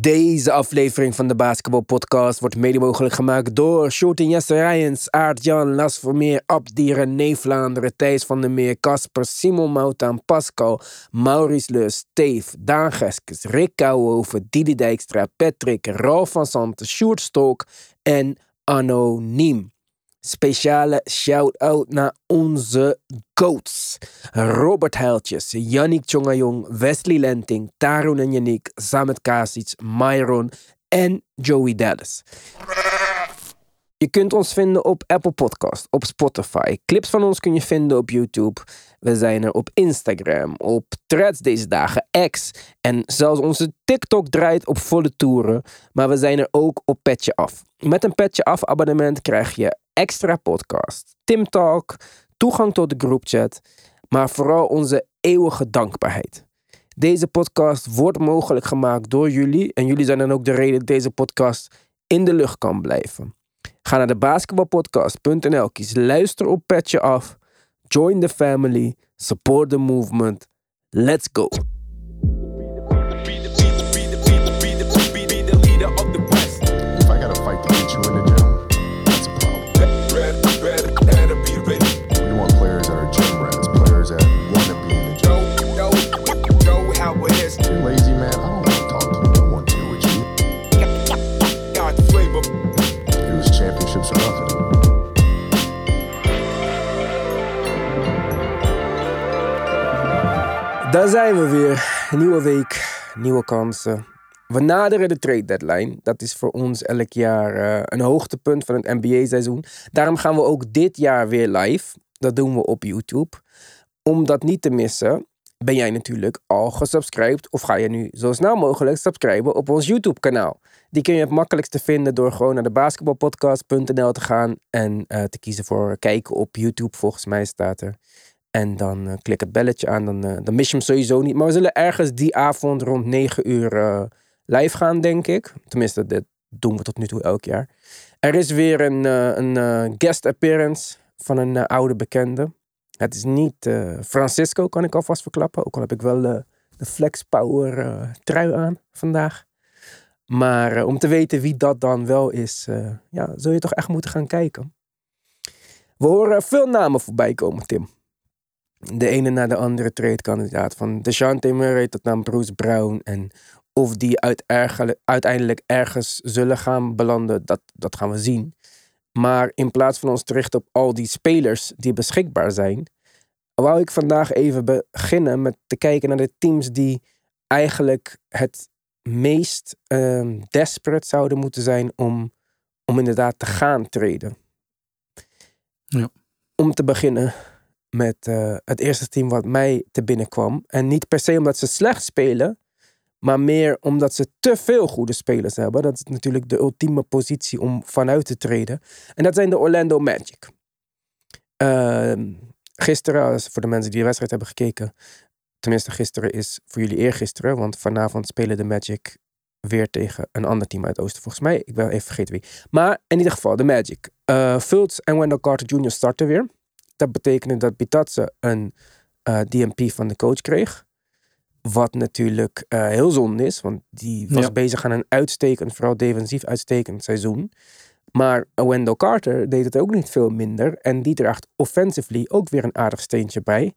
Deze aflevering van de Basketball Podcast wordt mede mogelijk gemaakt door Shorty Jesse Rijens, Aart-Jan, Las Vermeer, Abdi, René Vlaanderen, Thijs van der Meer, Casper, Simon Moutaan, Pascal, Maurice Leus, Steve, Daan Geskes, Rick Kouwhoven, Didi Dijkstra, Patrick, Ralf van Santen, Sjoerd en Anoniem. Speciale shout-out naar onze GOATs. Robert Heiltjes, Yannick Tjongajong, Wesley Lenting, Tarun en Yannick, Samet Kasic, Myron en Joey Dallas. Je kunt ons vinden op Apple Podcast, op Spotify. Clips van ons kun je vinden op YouTube. We zijn er op Instagram, op Threads deze dagen, X. En zelfs onze TikTok draait op volle toeren. Maar we zijn er ook op Petje Af. Met een Petje Af abonnement krijg je extra podcast, Tim Talk, toegang tot de groupchat, maar vooral onze eeuwige dankbaarheid. Deze podcast wordt mogelijk gemaakt door jullie en jullie zijn dan ook de reden dat deze podcast in de lucht kan blijven. Ga naar de basketbalpodcast.nl, kies luister op Petje Af, join the family, support the movement. Let's go! Daar zijn we weer. Nieuwe week, nieuwe kansen. We naderen de trade deadline. Dat is voor ons elk jaar eh, een hoogtepunt van het NBA-seizoen. Daarom gaan we ook dit jaar weer live. Dat doen we op YouTube. Om dat niet te missen, ben jij natuurlijk al gesubscribed. Of ga je nu zo snel mogelijk subscriben op ons YouTube-kanaal. Die kun je het makkelijkste vinden door gewoon naar de basketbalpodcast.nl te gaan. En eh, te kiezen voor kijken op YouTube. Volgens mij staat er. En dan eh, klik het belletje aan, dan, eh, dan mis je hem sowieso niet. Maar we zullen ergens die avond rond 9 uur live gaan, denk ik. Tenminste, dit doen we tot nu toe elk jaar. Er is weer een, een guest appearance van een oude bekende. Het is niet eh, Francisco, kan ik alvast verklappen. Ook al heb ik wel de Flex Power eh, trui aan vandaag. Maar eh, om te weten wie dat dan wel is, ja, zul je toch echt moeten gaan kijken. We horen veel namen voorbij komen, Tim de ene na de andere trade-kandidaat. Van DeJounte Murray tot naar Bruce Brown. En of die uiteindelijk ergens zullen gaan belanden, dat, dat gaan we zien. Maar in plaats van ons te richten op al die spelers die beschikbaar zijn, wou ik vandaag even beginnen met te kijken naar de teams die eigenlijk het meest ehm, desperate zouden moeten zijn om, om inderdaad te gaan treden. Ja. Om te beginnen met eh, het eerste team wat mij te binnen kwam. En niet per se omdat ze slecht spelen, maar meer omdat ze te veel goede spelers hebben. Dat is natuurlijk de ultieme positie om vanuit te treden. En dat zijn de Orlando Magic. Ehm, gisteren, voor de mensen die de wedstrijd hebben gekeken. Tenminste, gisteren is voor jullie eergisteren. Want vanavond spelen de Magic weer tegen een ander team uit oosten. Volgens mij, ik ben even vergeten wie. Maar in ieder geval, de Magic. Uh, en Wendell Carter Jr. starten weer. Dat betekende dat Bitatse een eh, DMP van de coach kreeg. Wat natuurlijk eh, heel zonde is, want die was Ja. bezig aan een uitstekend, vooral defensief uitstekend seizoen. Maar Wendell Carter deed het ook niet veel minder. En die draagt offensively ook weer een aardig steentje bij.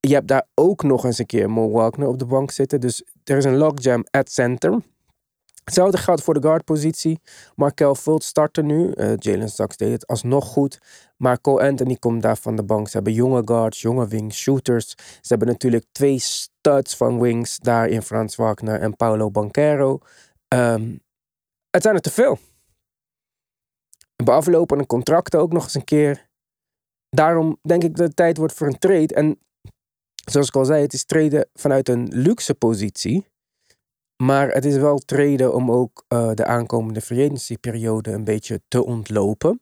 Je hebt daar ook nog eens een keer Mo Wagner op de bank zitten. Dus er is een logjam at center. Hetzelfde geldt voor de guardpositie. Markel Fultz startte nu. Eh, Jalen Sachs deed het alsnog goed. Maar Cole Anthony komt daar van de bank. Ze hebben jonge guards, jonge wings, shooters. Ze hebben natuurlijk twee studs van wings. Daar in Frans Wagner en Paulo Banquero. Ehm, het zijn er te veel. Beaflopende contracten ook nog eens een keer. Daarom denk ik dat het tijd wordt voor een trade. En zoals ik al zei, het is traden vanuit een luxe positie. Maar het is wel treden om ook eh, de aankomende free agency periode een beetje te ontlopen.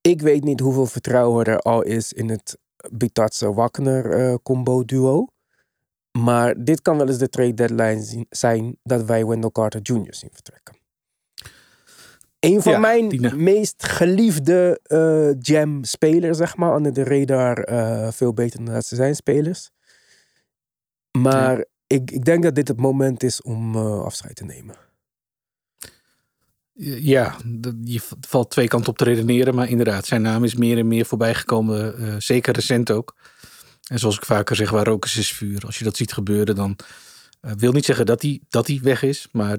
Ik weet niet hoeveel vertrouwen er al is in het Bitatse-Wagner eh, combo duo. Maar dit kan wel eens de trade deadline zijn dat wij Wendell Carter Jr. zien vertrekken. Een van Ja, mijn meest geliefde eh jam-spelers, zeg maar. Onder de radar veel beter dan dat ze zijn spelers. Maar ik, ik denk dat dit het moment is om eh, afscheid te nemen. Ja, je valt twee kanten op te redeneren. Maar inderdaad, zijn naam is meer en meer voorbijgekomen. Uh, zeker recent ook. En zoals ik vaker zeg, waar roken is vuur. Als je dat ziet gebeuren, dan uh, wil niet zeggen dat hij dat weg is. Maar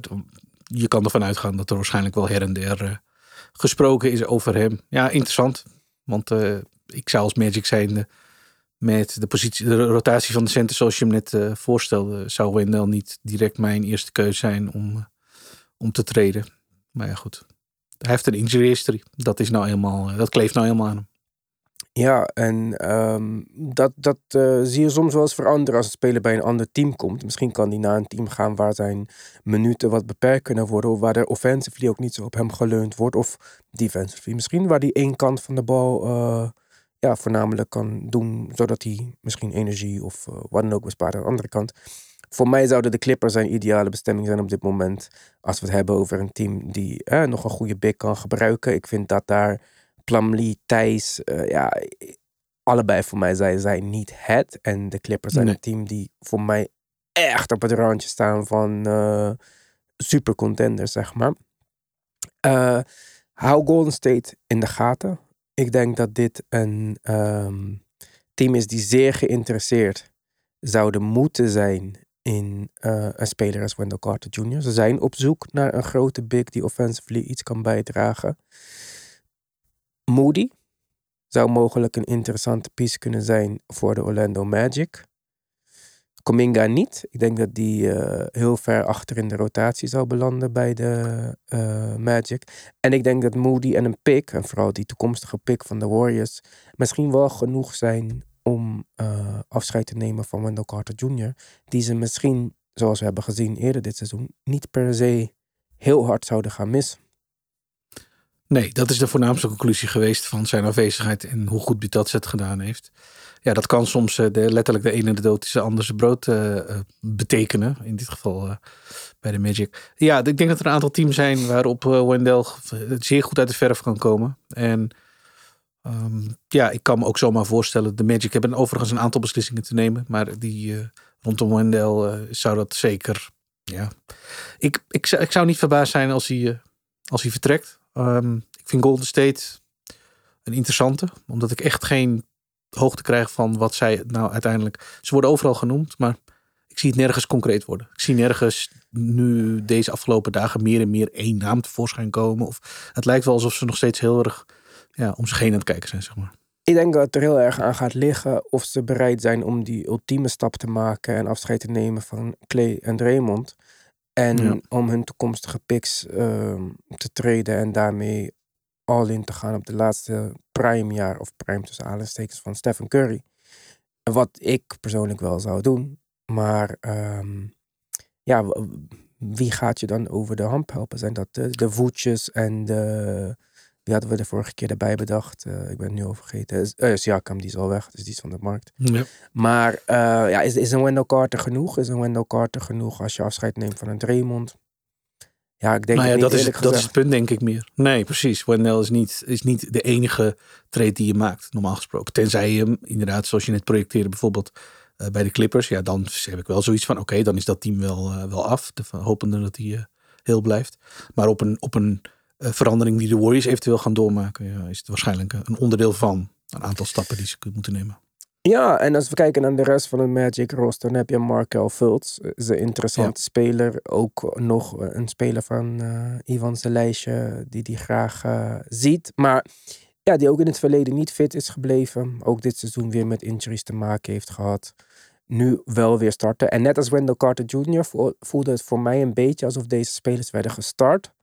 je kan ervan uitgaan dat er waarschijnlijk wel her en der gesproken is over hem. Ja, interessant. Want ik zou als Magic zijnde met de positie, de rotatie van de center zoals je hem net voorstelde, zou Wendell niet direct mijn eerste keuze zijn om, om te treden. Maar ja, goed. Hij heeft een injury history. Dat, is nou helemaal, dat kleeft nou helemaal aan hem. Ja, en ehm, dat, dat zie je soms wel eens veranderen als een speler bij een ander team komt. Misschien kan hij naar een team gaan waar zijn minuten wat beperkt kunnen worden. Of waar er offensively ook niet zo op hem geleund wordt. Of defensively. Misschien waar hij één kant van de bal ja, voornamelijk kan doen. Zodat hij misschien energie of uh, wat dan ook bespaart aan de andere kant. Voor mij zouden de Clippers zijn ideale bestemming zijn op dit moment. Als we het hebben over een team die eh, nog een goede big kan gebruiken. Ik vind dat daar Plumlee, Thijs, uh, ja, allebei voor mij zijn zij niet het. En de Clippers zijn een team die voor mij echt op het randje staan van uh, super contenders, zeg maar. Uh, hou Golden State in de gaten. Ik denk dat dit een um, team is die zeer geïnteresseerd zouden moeten zijn in uh, een speler als Wendell Carter Jr. Ze zijn op zoek naar een grote big die offensively iets kan bijdragen. Moody zou mogelijk een interessante piece kunnen zijn voor de Orlando Magic. Cominga niet. Ik denk dat die uh, heel ver achter in de rotatie zou belanden bij de uh, Magic. En ik denk dat Moody en een pick, en vooral die toekomstige pick van de Warriors, misschien wel genoeg zijn om uh, afscheid te nemen van Wendell Carter Jr. Die ze misschien, zoals we hebben gezien eerder dit seizoen, niet per se heel hard zouden gaan missen. Nee, dat is de voornaamste conclusie geweest van zijn afwezigheid en hoe goed Butat het gedaan heeft. Ja, dat kan soms uh, de, letterlijk de ene dood is de andere brood uh, betekenen. In dit geval bij de Magic. Ja, ik denk dat er een aantal teams zijn waarop Wendell zeer goed uit de verf kan komen. En Um, ja, ik kan me ook zomaar voorstellen. De Magic hebben overigens een aantal beslissingen te nemen. Maar die rondom Wendell zou dat zeker. Ja. Ik, ik, ik zou niet verbaasd zijn als hij, als hij vertrekt. Um, ik vind Golden State een interessante. Omdat ik echt geen hoogte krijg van wat zij nou uiteindelijk. Ze worden overal genoemd, maar ik zie het nergens concreet worden. Ik zie nergens nu deze afgelopen dagen meer en meer één naam tevoorschijn komen. Of het lijkt wel alsof ze nog steeds heel erg ja, om zich heen aan het kijken zijn, zeg maar. Ik denk dat het er heel erg aan gaat liggen of ze bereid zijn om die ultieme stap te maken en afscheid te nemen van Clay en Draymond. En om hun toekomstige picks uh, te treden en daarmee all in te gaan op de laatste prime jaar of prime tussen aanstekens van Stephen Curry. Wat ik persoonlijk wel zou doen. Maar um, ja, wie gaat je dan over de hand helpen? Zijn dat de, de voetjes en de die hadden we de vorige keer erbij bedacht. Uh, ik ben het nu al vergeten. Uh, Siakam, die is al weg. Dus die is van de markt. Ja. Maar uh, ja, is, is een Wendell Carter genoeg? Is een Wendell Carter genoeg als je afscheid neemt van een Draymond? Ja, ik denk nou ja, dat, is, dat is het punt, denk ik meer. Nee, precies. Wendell is niet, is niet de enige trade die je maakt, normaal gesproken. Tenzij je hem, inderdaad, zoals je net projecteerde, bijvoorbeeld bij de Clippers. Ja, dan heb ik wel zoiets van: oké, dan is dat team wel, wel af. De, hopende dat hij heel blijft. Maar op een, op een eh, verandering die de Warriors eventueel gaan doormaken, ja, is het waarschijnlijk een onderdeel van een aantal stappen die ze moeten nemen. Ja, en als we kijken naar de rest van het Magic roster, dan heb je Markel Fultz. Is een interessante speler. Ook nog een speler van uh, Ivan zijn lijstje die die graag uh, ziet. Maar ja, die ook in het verleden niet fit is gebleven. Ook dit seizoen weer met injuries te maken heeft gehad. Nu wel weer starten. En net als Wendell Carter Jr. voelde het voor mij een beetje alsof deze spelers werden gestart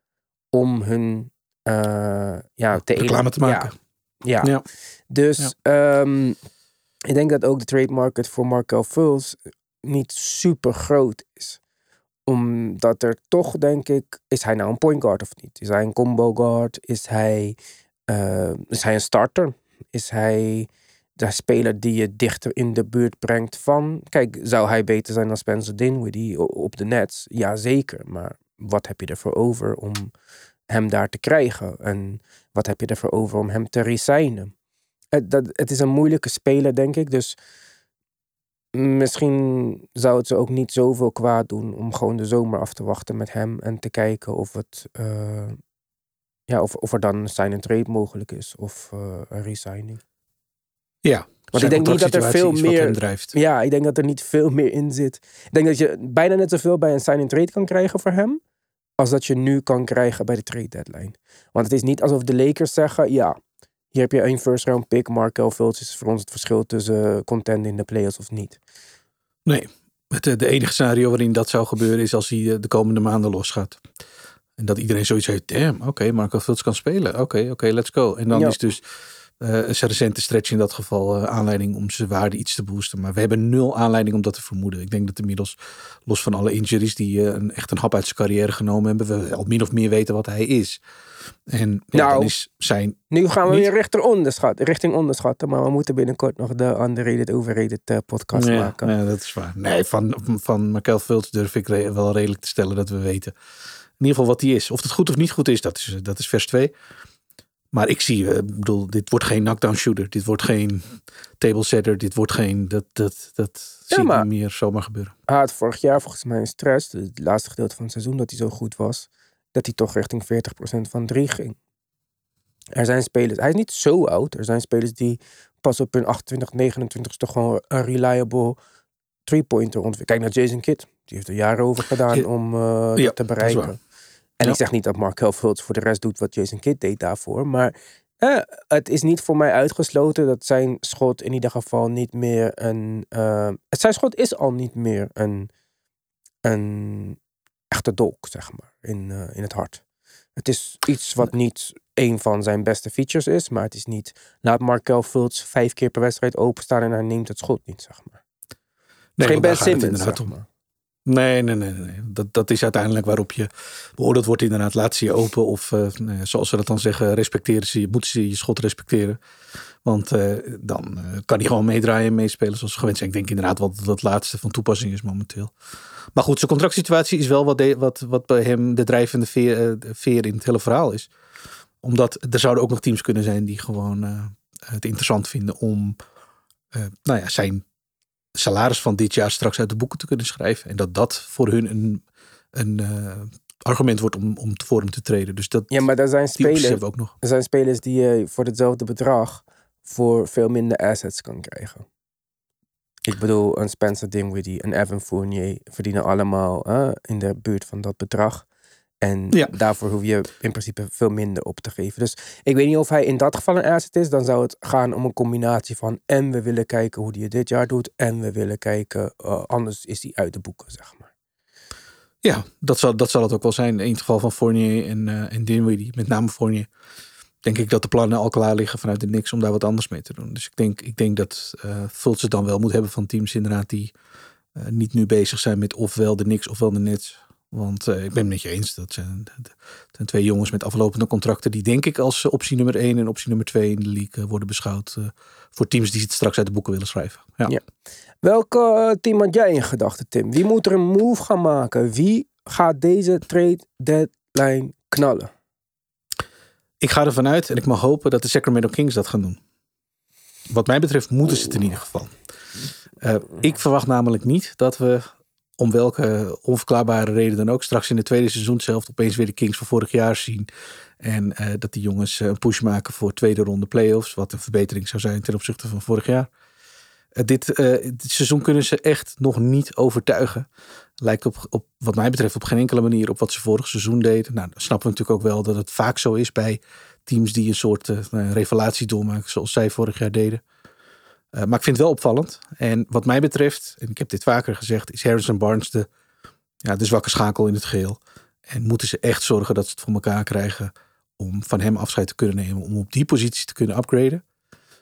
om hun uh, ja, te reclame te maken. Ja, ja. dus um, ik denk dat ook de trade market voor Markel Fultz niet super groot is. Omdat er toch, denk ik, is hij nou een point guard of niet? Is hij een combo guard? Is hij, uh, is hij een starter? Is hij de speler die je dichter in de buurt brengt van... Kijk, zou hij beter zijn dan Spencer Dinwiddie op de Nets? Jazeker, maar wat heb je ervoor over om hem daar te krijgen? En wat heb je ervoor over om hem te resignen? Het, dat, het is een moeilijke speler, denk ik. Dus misschien zou het ze ook niet zoveel kwaad doen om gewoon de zomer af te wachten met hem en te kijken of het uh, ja, of, of er dan een sign-and-trade mogelijk is. Of eh, een resigning. Ja. Want ik denk niet dat er veel meer... Ja, ik denk dat er niet veel meer in zit. Ik denk dat je bijna net zoveel bij een sign-and-trade kan krijgen voor hem. Als dat je nu kan krijgen bij de trade deadline. Want het is niet alsof de Lakers zeggen... Ja, hier heb je een first round pick. Markel Fultz is voor ons het verschil tussen uh, contenden in de playoffs of niet. Nee, het, de enige scenario waarin dat zou gebeuren is als hij eh, de komende maanden losgaat. En dat iedereen zoiets heeft, damn, oké, okay, Marco Fultz kan spelen. Oké, oké, let's go. En dan Ja. is dus eh een recente stretch in dat geval eh, aanleiding om zijn waarde iets te boosten. Maar we hebben nul aanleiding om dat te vermoeden. Ik denk dat inmiddels, los van alle injuries die eh, een, echt een hap uit zijn carrière genomen hebben, we al min of meer weten wat hij is. En ja, Nou. dan is zijn Nu gaan we Niet? weer richting onderschatten, richting onderschatten. Maar we moeten binnenkort nog de underrated overrated podcast ja, maken. ja, dat is waar. Nee, van, van Markel Fultz durf ik re- wel redelijk te stellen dat we weten. In ieder geval wat hij is. Of het goed of niet goed is, dat is, dat is vers 2. Maar ik zie, eh, ik bedoel, dit wordt geen knockdown shooter. Dit wordt geen table setter. Dit wordt geen, dat, dat, dat Ja, zie ik niet meer zomaar gebeuren. Hij had vorig jaar volgens mij een stress, het laatste gedeelte van het seizoen, dat hij zo goed was, dat hij toch richting 40% van 3 ging. Er zijn spelers, hij is niet zo oud, er zijn spelers die pas op hun 28, 29 toch gewoon een reliable three-pointer ontwikkelen. Kijk naar Jason Kidd, die heeft er jaren over gedaan Ja. om eh, Ja, te bereiken. En Ja. ik zeg niet dat Markel Fultz voor de rest doet wat Jason Kidd deed daarvoor, maar eh, het is niet voor mij uitgesloten dat zijn schot in ieder geval niet meer een. eh, zijn schot is al niet meer een, een echte dolk, zeg maar, in, eh, in het hart. Het is iets wat niet een van zijn beste features is, maar het is niet. Laat Markel Fultz vijf keer per wedstrijd openstaan en hij neemt het schot niet, zeg maar. Nee, geen Ben Simmons, zeg maar. Nee, nee, nee, nee. Dat, dat is uiteindelijk waarop je beoordeeld wordt inderdaad. Laat ze je open of eh, zoals ze dat dan zeggen, respecteren ze je, moeten ze je schot respecteren. Want eh, dan eh, kan hij gewoon meedraaien en meespelen zoals gewend zijn. Ik denk inderdaad wel dat laatste van toepassing is momenteel. Maar goed, zijn contractsituatie is wel wat, wat, wat bij hem de drijvende veer, veer in het hele verhaal is. Omdat er zouden ook nog teams kunnen zijn die gewoon het interessant vinden om nou ja, zijn salaris van dit jaar straks uit de boeken te kunnen schrijven. En dat dat voor hun een, een eh, argument wordt om, om voor hem te treden. Dus dat Ja, maar er zijn spelers, ook nog. er zijn spelers die je voor hetzelfde bedrag voor veel minder assets kan krijgen. Ik bedoel, een Spencer Dinwiddie, een Evan Fournier verdienen allemaal in de buurt van dat bedrag. En Ja. daarvoor hoef je in principe veel minder op te geven. Dus ik weet niet of hij in dat geval een asset is. Dan zou het gaan om een combinatie van en we willen kijken hoe hij het dit jaar doet. En we willen kijken, eh, anders is hij uit de boeken, zeg maar. Ja, dat zal, dat zal het ook wel zijn. In het geval van Fournier en, eh en Dinwiddie, met name Fournier. Denk ik dat de plannen al klaar liggen vanuit de Knicks om daar wat anders mee te doen. Dus ik denk, ik denk dat eh Fultz het dan wel moet hebben van teams inderdaad die eh, niet nu bezig zijn met ofwel de Knicks ofwel de Nets. Want eh, ik ben het met je eens. Dat zijn, dat zijn twee jongens met aflopende contracten die denk ik als eh, optie nummer 1 en optie nummer 2 in de league eh, worden beschouwd. eh, voor teams die het straks uit de boeken willen schrijven. Ja. Ja. Welk eh, team had jij in gedachten, Tim? Wie moet er een move gaan maken? Wie gaat deze trade deadline knallen? Ik ga ervan uit en ik mag hopen dat de Sacramento Kings dat gaan doen. Wat mij betreft moeten ze het in ieder geval. Eh, ik verwacht namelijk niet dat we, om welke onverklaarbare reden dan ook, straks in de tweede seizoenshelft opeens weer de Kings van vorig jaar zien. En eh, dat die jongens eh, een push maken voor tweede ronde playoffs, wat een verbetering zou zijn ten opzichte van vorig jaar. Eh, dit, dit seizoen kunnen ze echt nog niet overtuigen. Lijkt op, op, wat mij betreft op geen enkele manier op wat ze vorig seizoen deden. Nou, dan snappen we natuurlijk ook wel dat het vaak zo is bij teams die een soort revelatie doormaken, zoals zij vorig jaar deden. Eh, maar ik vind het wel opvallend. En wat mij betreft, en ik heb dit vaker gezegd, is Harrison Barnes de, ja, de zwakke schakel in het geheel. En moeten ze echt zorgen dat ze het voor elkaar krijgen om van hem afscheid te kunnen nemen, om op die positie te kunnen upgraden.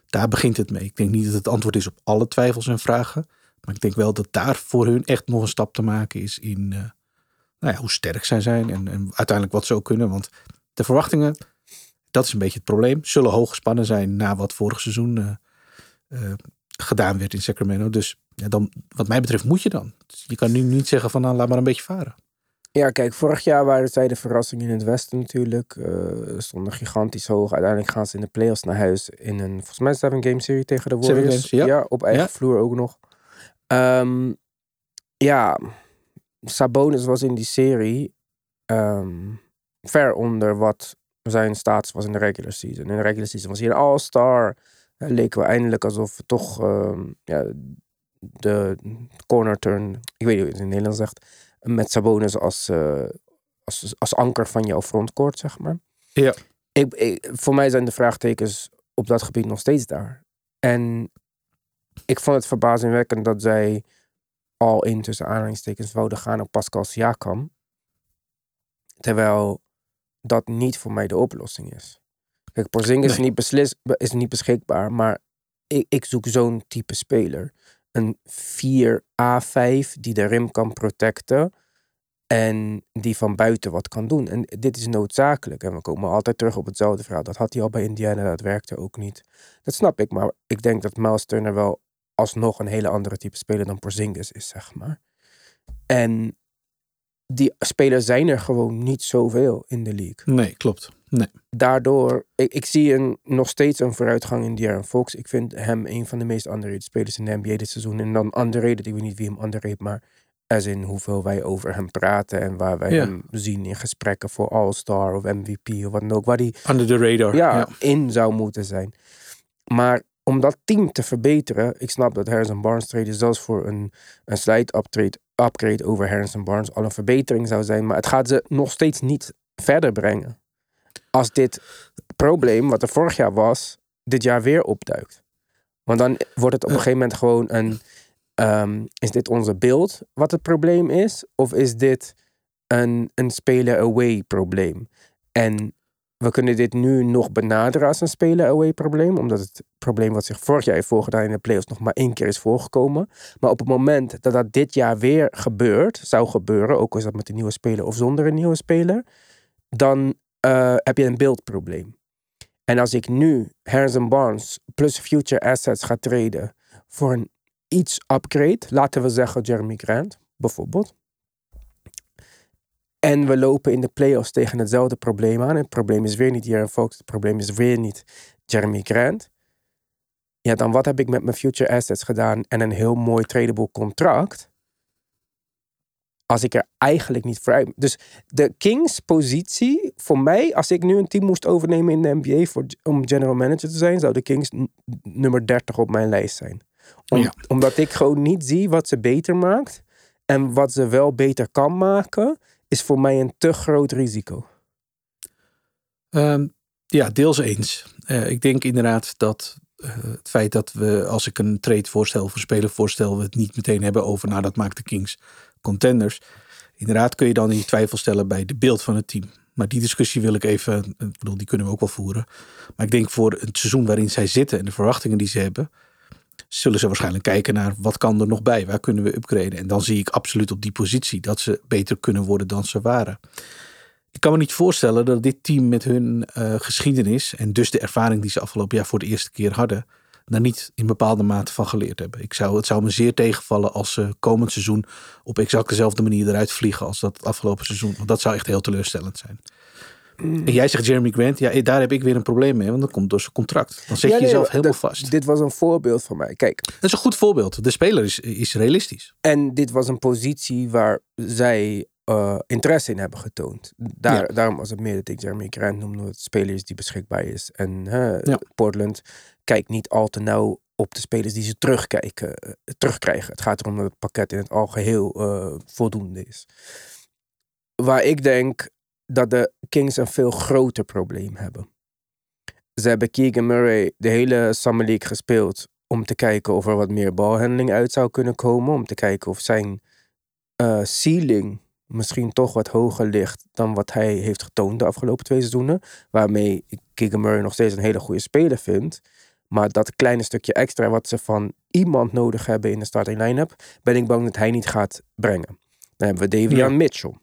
Daar begint het mee. Ik denk niet dat het antwoord is op alle twijfels en vragen. Maar ik denk wel dat daar voor hun echt nog een stap te maken is in eh, nou ja, hoe sterk zij zijn en, en uiteindelijk wat ze ook kunnen. Want de verwachtingen, dat is een beetje het probleem, zullen hoog gespannen zijn na wat vorig seizoen eh, eh, gedaan werd in Sacramento. Dus ja, dan, wat mij betreft moet je dan. Je kan nu niet zeggen van nou, laat maar een beetje varen. Ja, kijk, vorig jaar waren zij de verrassing in het Westen natuurlijk. Eh stonden gigantisch hoog. Uiteindelijk gaan ze in de playoffs naar huis in een, volgens mij, seven game serie tegen de Warriors. games, ja. op eigen Ja. vloer ook nog. Ehm, ja, Sabonis was in die serie ehm, ver onder wat zijn status was in de regular season. In de regular season was hij een all-star. Leken we eindelijk alsof we toch ehm, ja, de corner turn, ik weet niet hoe je het in het Nederlands zegt, met Sabonis als, eh, als, als anker van jouw frontcourt, zeg maar. Ja. Ik, ik, voor mij zijn de vraagtekens op dat gebied nog steeds daar. En ik vond het verbazingwekkend dat zij al in tussen aanhalingstekens wouden gaan op Pascal Siakam. Terwijl dat niet voor mij de oplossing is. Kijk, Porzingis is, niet beslis, is niet beschikbaar, maar ik, ik zoek zo'n type speler. Een 4A5 die de rim kan protecten en die van buiten wat kan doen. En dit is noodzakelijk. En we komen altijd terug op hetzelfde verhaal. Dat had hij al bij Indiana, dat werkte ook niet. Dat snap ik, maar ik denk dat Miles Turner wel alsnog een hele andere type speler dan Porzingis is, zeg maar. En die spelers zijn er gewoon niet zoveel in de league. Nee, klopt. Nee. Daardoor, ik, ik zie een, nog steeds een vooruitgang in De'Aaron Fox. Ik vind hem een van de meest underrated spelers in de NBA dit seizoen. En dan underrated, ik weet niet wie hem underrated, maar as in hoeveel wij over hem praten en waar wij Ja. hem zien in gesprekken voor All-Star of MVP of wat dan ook. Waar die Under the radar. ja, ja. in zou moeten zijn. Maar om dat team te verbeteren, ik snap dat Harrison Barnes trade zelfs voor een, een slight upgrade, upgrade over Harrison Barnes al een verbetering zou zijn. Maar het gaat ze nog steeds niet verder brengen. Als dit probleem, wat er vorig jaar was, dit jaar weer opduikt. Want dan wordt het op een gegeven moment gewoon een. ehm, is dit onze beeld wat het probleem is? Of is dit een, een speler-away probleem? En we kunnen dit nu nog benaderen als een speler-away probleem. Omdat het probleem wat zich vorig jaar heeft voorgedaan in de playoffs nog maar één keer is voorgekomen. Maar op het moment dat dat dit jaar weer gebeurt, zou gebeuren, ook al is dat met een nieuwe speler of zonder een nieuwe speler, dan eh, heb je een beeldprobleem. En als ik nu Harrison Barnes plus future assets ga treden voor een iets upgrade, laten we zeggen Jeremy Grant bijvoorbeeld. En we lopen in de playoffs tegen hetzelfde probleem aan. Het probleem is weer niet Jaren Fox, het probleem is weer niet Jeremy Grant. Ja, dan wat heb ik met mijn future assets gedaan en een heel mooi tradable contract? Als ik er eigenlijk niet voor uit. Dus de Kings positie, voor mij, als ik nu een team moest overnemen in de NBA voor, om general manager te zijn, zou de Kings nummer 30 op mijn lijst zijn. Om- Ja. Omdat ik gewoon niet zie wat ze beter maakt. En wat ze wel beter kan maken, is voor mij een te groot risico. Ehm, ja, deels eens. Eh, ik denk inderdaad dat eh, het feit dat we, als ik een trade voorstel of een speler voorstel, we het niet meteen hebben over, nou dat maakt de Kings contenders. Inderdaad kun je dan in twijfel stellen bij de beeld van het team. Maar die discussie wil ik even, eh, ik bedoel, die kunnen we ook wel voeren. Maar ik denk voor het seizoen waarin zij zitten en de verwachtingen die ze hebben, zullen ze waarschijnlijk kijken naar wat kan er nog bij, waar kunnen we upgraden. En dan zie ik absoluut op die positie dat ze beter kunnen worden dan ze waren. Ik kan me niet voorstellen dat dit team met hun eh, geschiedenis en dus de ervaring die ze afgelopen jaar voor de eerste keer hadden, daar niet in bepaalde mate van geleerd hebben. Ik zou, het zou me zeer tegenvallen als ze komend seizoen op exact dezelfde manier eruit vliegen als dat afgelopen seizoen. Want dat zou echt heel teleurstellend zijn. En jij zegt Jeremy Grant, ja, eh, daar heb ik weer een probleem mee, want dat komt door zijn contract. Dan zet Ja, je nee, jezelf helemaal dat- vast. Dit was een voorbeeld van mij. Kijk, Dat is een goed voorbeeld. De speler is, is realistisch. En dit was een positie waar zij eh, interesse in hebben getoond. Daar, Ja. Daarom was het meer dat ik Jeremy Grant noemde, omdat het speler is die beschikbaar is. En hè, Ja. Portland kijkt niet al te nauw op de spelers die ze terugkijken, eh, terugkrijgen. Het gaat erom dat het pakket in het algeheel eh, voldoende is. Waar ik denk dat de Kings een veel groter probleem hebben. Ze hebben Keegan Murray de hele Summer League gespeeld om te kijken of er wat meer balhandeling uit zou kunnen komen. Om te kijken of zijn eh, ceiling misschien toch wat hoger ligt dan wat hij heeft getoond de afgelopen twee seizoenen. Waarmee ik Keegan Murray nog steeds een hele goede speler vind. Maar dat kleine stukje extra wat ze van iemand nodig hebben in de starting line-up, ben ik bang dat hij niet gaat brengen. Dan hebben we Davian Ja. Mitchell.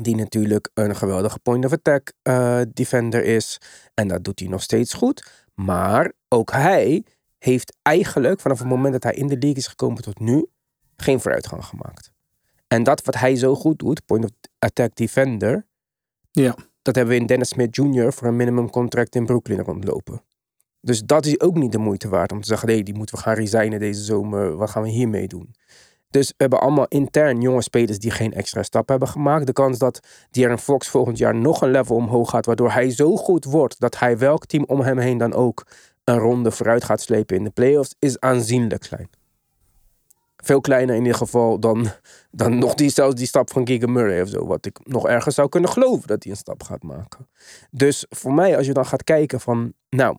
Die natuurlijk een geweldige point of attack eh, defender is. En dat doet hij nog steeds goed. Maar ook hij heeft eigenlijk vanaf het moment dat hij in de league is gekomen tot nu geen vooruitgang gemaakt. En dat wat hij zo goed doet, point of attack defender, Ja. dat hebben we in Dennis Smith Jr. voor een minimum contract in Brooklyn rondlopen. Dus dat is ook niet de moeite waard om te zeggen, die moeten we gaan resignen deze zomer. Wat gaan we hiermee doen? Dus we hebben allemaal intern jonge spelers die geen extra stap hebben gemaakt. De kans dat De'Aaron Fox volgend jaar nog een level omhoog gaat, waardoor hij zo goed wordt dat hij welk team om hem heen dan ook een ronde vooruit gaat slepen in de playoffs, is aanzienlijk klein. Veel kleiner in ieder geval dan, dan nog die, zelfs die stap van Keegan Murray of zo. Wat ik nog ergens zou kunnen geloven dat hij een stap gaat maken. Dus voor mij, als je dan gaat kijken van, nou,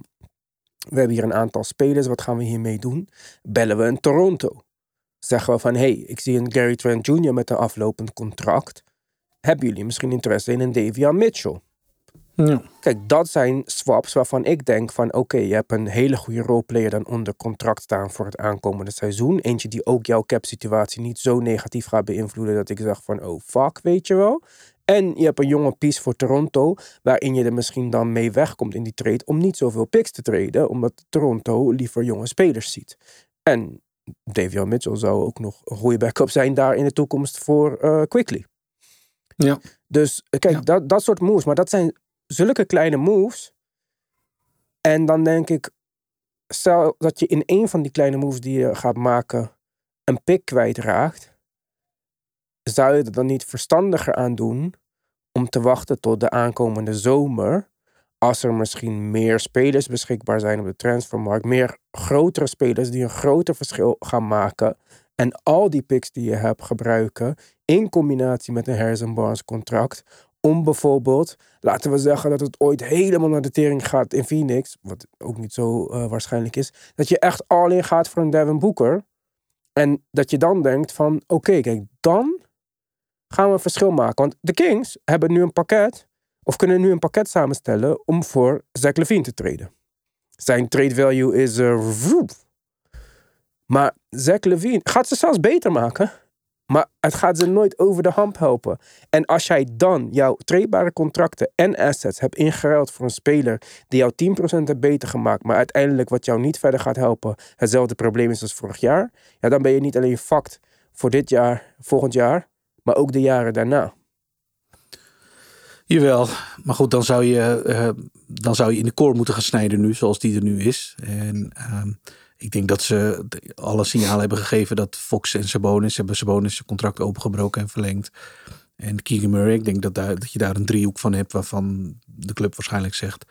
we hebben hier een aantal spelers, wat gaan we hiermee doen? Bellen we een Toronto. Zeggen we van, hey, ik zie een Gary Trent Jr. met een aflopend contract. Hebben jullie misschien interesse in een Davian Mitchell? Ja. Kijk, dat zijn swaps waarvan ik denk van oké, je hebt een hele goede roleplayer dan onder contract staan voor het aankomende seizoen. Eentje die ook jouw cap situatie niet zo negatief gaat beïnvloeden dat ik zeg van oh fuck, weet je wel. En je hebt een jonge piece voor Toronto, waarin je er misschien dan mee wegkomt in die trade om niet zoveel picks te traden, omdat Toronto liever jonge spelers ziet. En Davion Mitchell zou ook nog een goede backup zijn daar in de toekomst voor eh, Quickly. Ja. Dus eh, kijk, Ja. dat, dat soort moves. Maar dat zijn zulke kleine moves. En dan denk ik, stel dat je in een van die kleine moves die je gaat maken een pick kwijtraakt. Zou je er dan niet verstandiger aan doen om te wachten tot de aankomende zomer? Als er misschien meer spelers beschikbaar zijn op de transfermarkt. Meer grotere spelers die een groter verschil gaan maken. En al die picks die je hebt gebruiken in combinatie met een Harrison Barnes contract. Om bijvoorbeeld, laten we zeggen dat het ooit helemaal naar de tering gaat in Phoenix. Wat ook niet zo eh, waarschijnlijk is. Dat je echt all in gaat voor een Devin Booker. En dat je dan denkt van oké, kijk, dan gaan we een verschil maken. Want de Kings hebben nu een pakket. Of kunnen nu een pakket samenstellen om voor Zach Levine te treden. Zijn trade value is vroep. Maar Zach Levine gaat ze zelfs beter maken. Maar het gaat ze nooit over de hamp helpen. En als jij dan jouw treedbare contracten en assets hebt ingeruild voor een speler die jou 10% heeft beter gemaakt, maar uiteindelijk wat jou niet verder gaat helpen, hetzelfde probleem is als vorig jaar, ja, dan ben je niet alleen fucked voor dit jaar, volgend jaar, maar ook de jaren daarna. Jawel, maar goed, dan zou je, eh, dan zou je in de core moeten gaan snijden nu, zoals die er nu is. En ehm, ik denk dat ze alle signalen hebben gegeven dat Fox en Sabonis hebben Sabonis zijn contract opengebroken en verlengd. En Keegan Murray, ik denk dat, daar, dat je daar een driehoek van hebt waarvan de club waarschijnlijk zegt,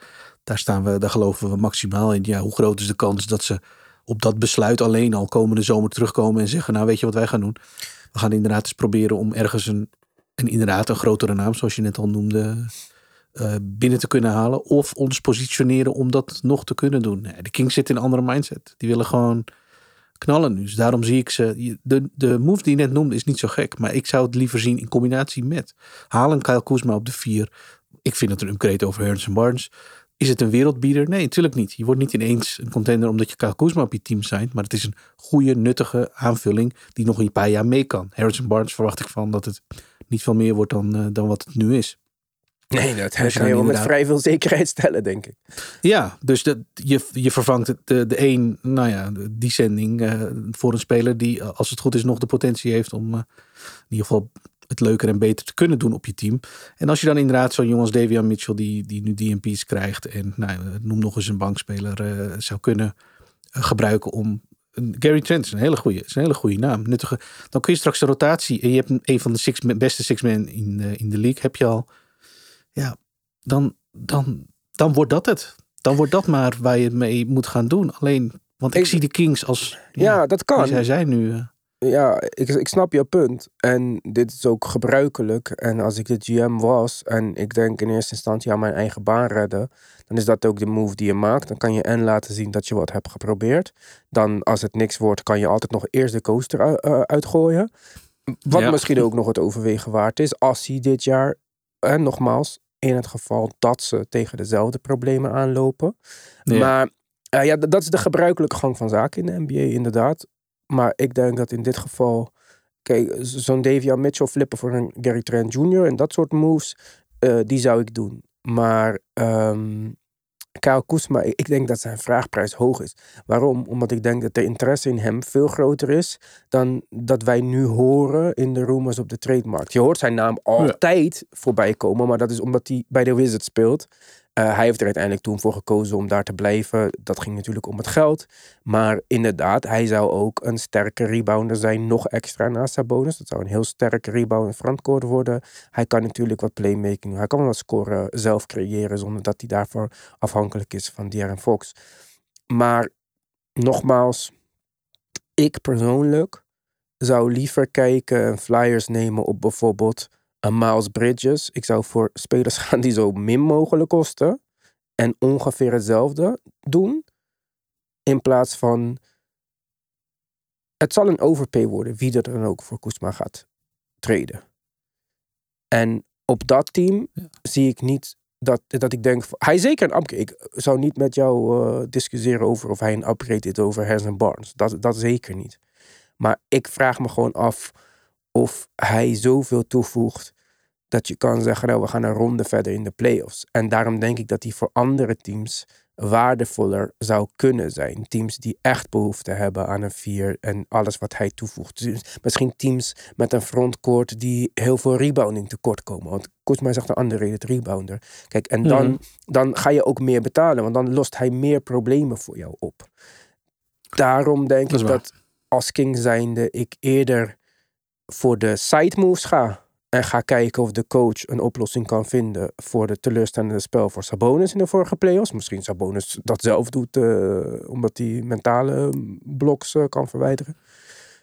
daar staan we, daar geloven we maximaal in. Ja, hoe groot is de kans dat ze op dat besluit alleen al komende zomer terugkomen en zeggen, nou weet je wat wij gaan doen? We gaan inderdaad eens proberen om ergens een, en inderdaad een grotere naam, zoals je net al noemde, eh, binnen te kunnen halen. Of ons positioneren om dat nog te kunnen doen. De Kings zitten in een andere mindset. Die willen gewoon knallen nu. Dus daarom zie ik ze. De, de move die je net noemde is niet zo gek. Maar ik zou het liever zien in combinatie met. Halen Kyle Kuzma op de vier. Ik vind het een upgrade over Harrison Barnes. Is het een wereldbieder? Nee, natuurlijk niet. Je wordt niet ineens een contender omdat je Kyle Kuzma op je team zijn. Maar het is een goede, nuttige aanvulling die nog een paar jaar mee kan. Harrison Barnes verwacht ik van dat het niet veel meer wordt dan, eh, dan wat het nu is. Nee, dat kan je wel met inderdaad- vrij veel zekerheid stellen, denk ik. Ja, dus de, je, je vervangt de, de een, nou ja, die zending eh, voor een speler die, eh, als het goed is, nog de potentie heeft om eh, in ieder geval het leuker en beter te kunnen doen op je team. En als je dan inderdaad zo'n jongen als Davian Mitchell, die, die nu DMP's krijgt en nou, ja, noem nog eens een bankspeler, eh, zou kunnen eh, gebruiken om. Gary Trent is een hele goede, is een hele goede naam. Nuttige, dan kun je straks de rotatie en je hebt een, van de six, beste six men in, de in de league, heb je al. Ja, dan, dan, dan wordt dat het. Dan wordt dat maar waar je mee moet gaan doen. Alleen, want ik, Ik- zie de Kings als. Ja, dat kan. zij zijn nu. Ja, ik, ik snap je punt. En dit is ook gebruikelijk. En als ik de GM was en ik denk in eerste instantie aan mijn eigen baan redden, dan is dat ook de move die je maakt. Dan kan je en laten zien dat je wat hebt geprobeerd. Dan als het niks wordt, kan je altijd nog eerst de coaster eh, uitgooien. Wat Ja. misschien ook nog het overwegen waard is als hij dit jaar, en nogmaals, in het geval dat ze tegen dezelfde problemen aanlopen. Ja. Maar eh, ja, dat is de gebruikelijke gang van zaken in de NBA, inderdaad. Maar ik denk dat in dit geval, kijk, zo'n Davian Mitchell flippen voor een Gary Trent Jr. en dat soort moves, eh, die zou ik doen. Maar ehm Kyle Kuzma, ik ik denk dat zijn vraagprijs hoog is. Waarom? Omdat ik denk dat de interesse in hem veel groter is dan dat wij nu horen in de rumors op de trademarkt. Je hoort zijn naam altijd voorbij komen, maar dat is omdat hij bij de Wizards speelt. Eh, hij heeft er uiteindelijk toen voor gekozen om daar te blijven. Dat ging natuurlijk om het geld. Maar inderdaad, hij zou ook een sterke rebounder zijn. Nog extra naast Sabonis. Dat zou een heel sterke rebound frontcourt worden. Hij kan natuurlijk wat playmaking doen. Hij kan wat scoren zelf creëren. Zonder dat hij daarvoor afhankelijk is van De'Aaron Fox. Maar nogmaals, ik persoonlijk zou liever kijken en flyers nemen op bijvoorbeeld een Miles Bridges. Ik zou voor spelers gaan die zo min mogelijk kosten en ongeveer hetzelfde doen. In plaats van. Het zal een overpay worden, wie er dan ook voor Koesma gaat treden. En op dat team zie ik niet dat, dat ik denk. Hij zeker een upgrade. Ik zou niet met jou uh, discussiëren over of hij een upgrade is over Harrison Barnes. Dat, dat zeker niet. Maar ik vraag me gewoon af of hij zoveel toevoegt dat je kan zeggen, nou, we gaan een ronde verder in de playoffs. En daarom denk ik dat hij voor andere teams waardevoller zou kunnen zijn. Teams die echt behoefte hebben aan een vier en alles wat hij toevoegt. Dus misschien teams met een frontcourt die heel veel rebounding tekort komen. Want Kuzma zegt een andere het rebounder. Kijk, en dan, Mhm. dan ga je ook meer betalen, want dan lost hij meer problemen voor jou op. Daarom denk Dat ik waar. dat als King zijnde ik eerder voor de side moves ga. En ga kijken of de coach een oplossing kan vinden voor de teleurstellende spel voor Sabonis in de vorige playoffs. Misschien Sabonis dat zelf doet, eh, omdat hij mentale bloks eh, kan verwijderen.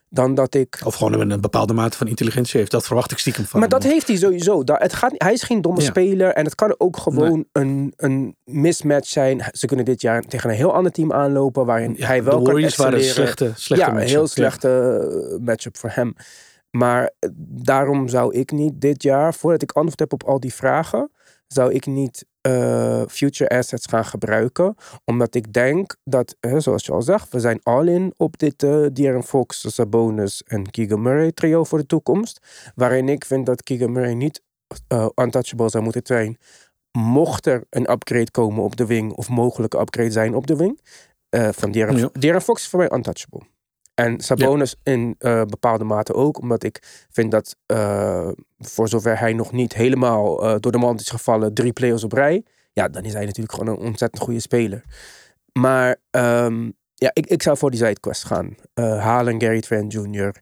Dan dat ik. Of gewoon een, een bepaalde mate van intelligentie heeft. Dat verwacht ik stiekem van Maar dat heeft hij sowieso. Het gaat, hij is geen domme Ja. speler. En het kan ook gewoon een, een mismatch zijn. Ze kunnen dit jaar tegen een heel ander team aanlopen. Waarin Ja, hij wel de kan Warriors waren een slechte, slechte ja, een heel slechte eh, matchup voor hem. Maar eh, daarom zou ik niet dit jaar, voordat ik antwoord heb op al die vragen, zou ik niet eh, future assets gaan gebruiken. Omdat ik denk dat, hè, zoals je al zegt, we zijn all in op dit uh, De'Aaron Fox, Sabonis en Keegan Murray trio voor de toekomst. Waarin ik vind dat Keegan Murray niet uh, untouchable zou moeten zijn. Mocht er een upgrade komen op de wing, of mogelijke upgrade zijn op de wing, uh, van Ja. De'Aaron Fox is voor mij untouchable. En Sabonis in uh, bepaalde mate ook, omdat ik vind dat uh, voor zover hij nog niet helemaal uh, door de mand is gevallen, drie players op rij, ja, dan is hij natuurlijk gewoon een ontzettend goede speler. Maar um, ja, ik, ik zou voor die sidequest gaan. Halen Gary Trent Jr.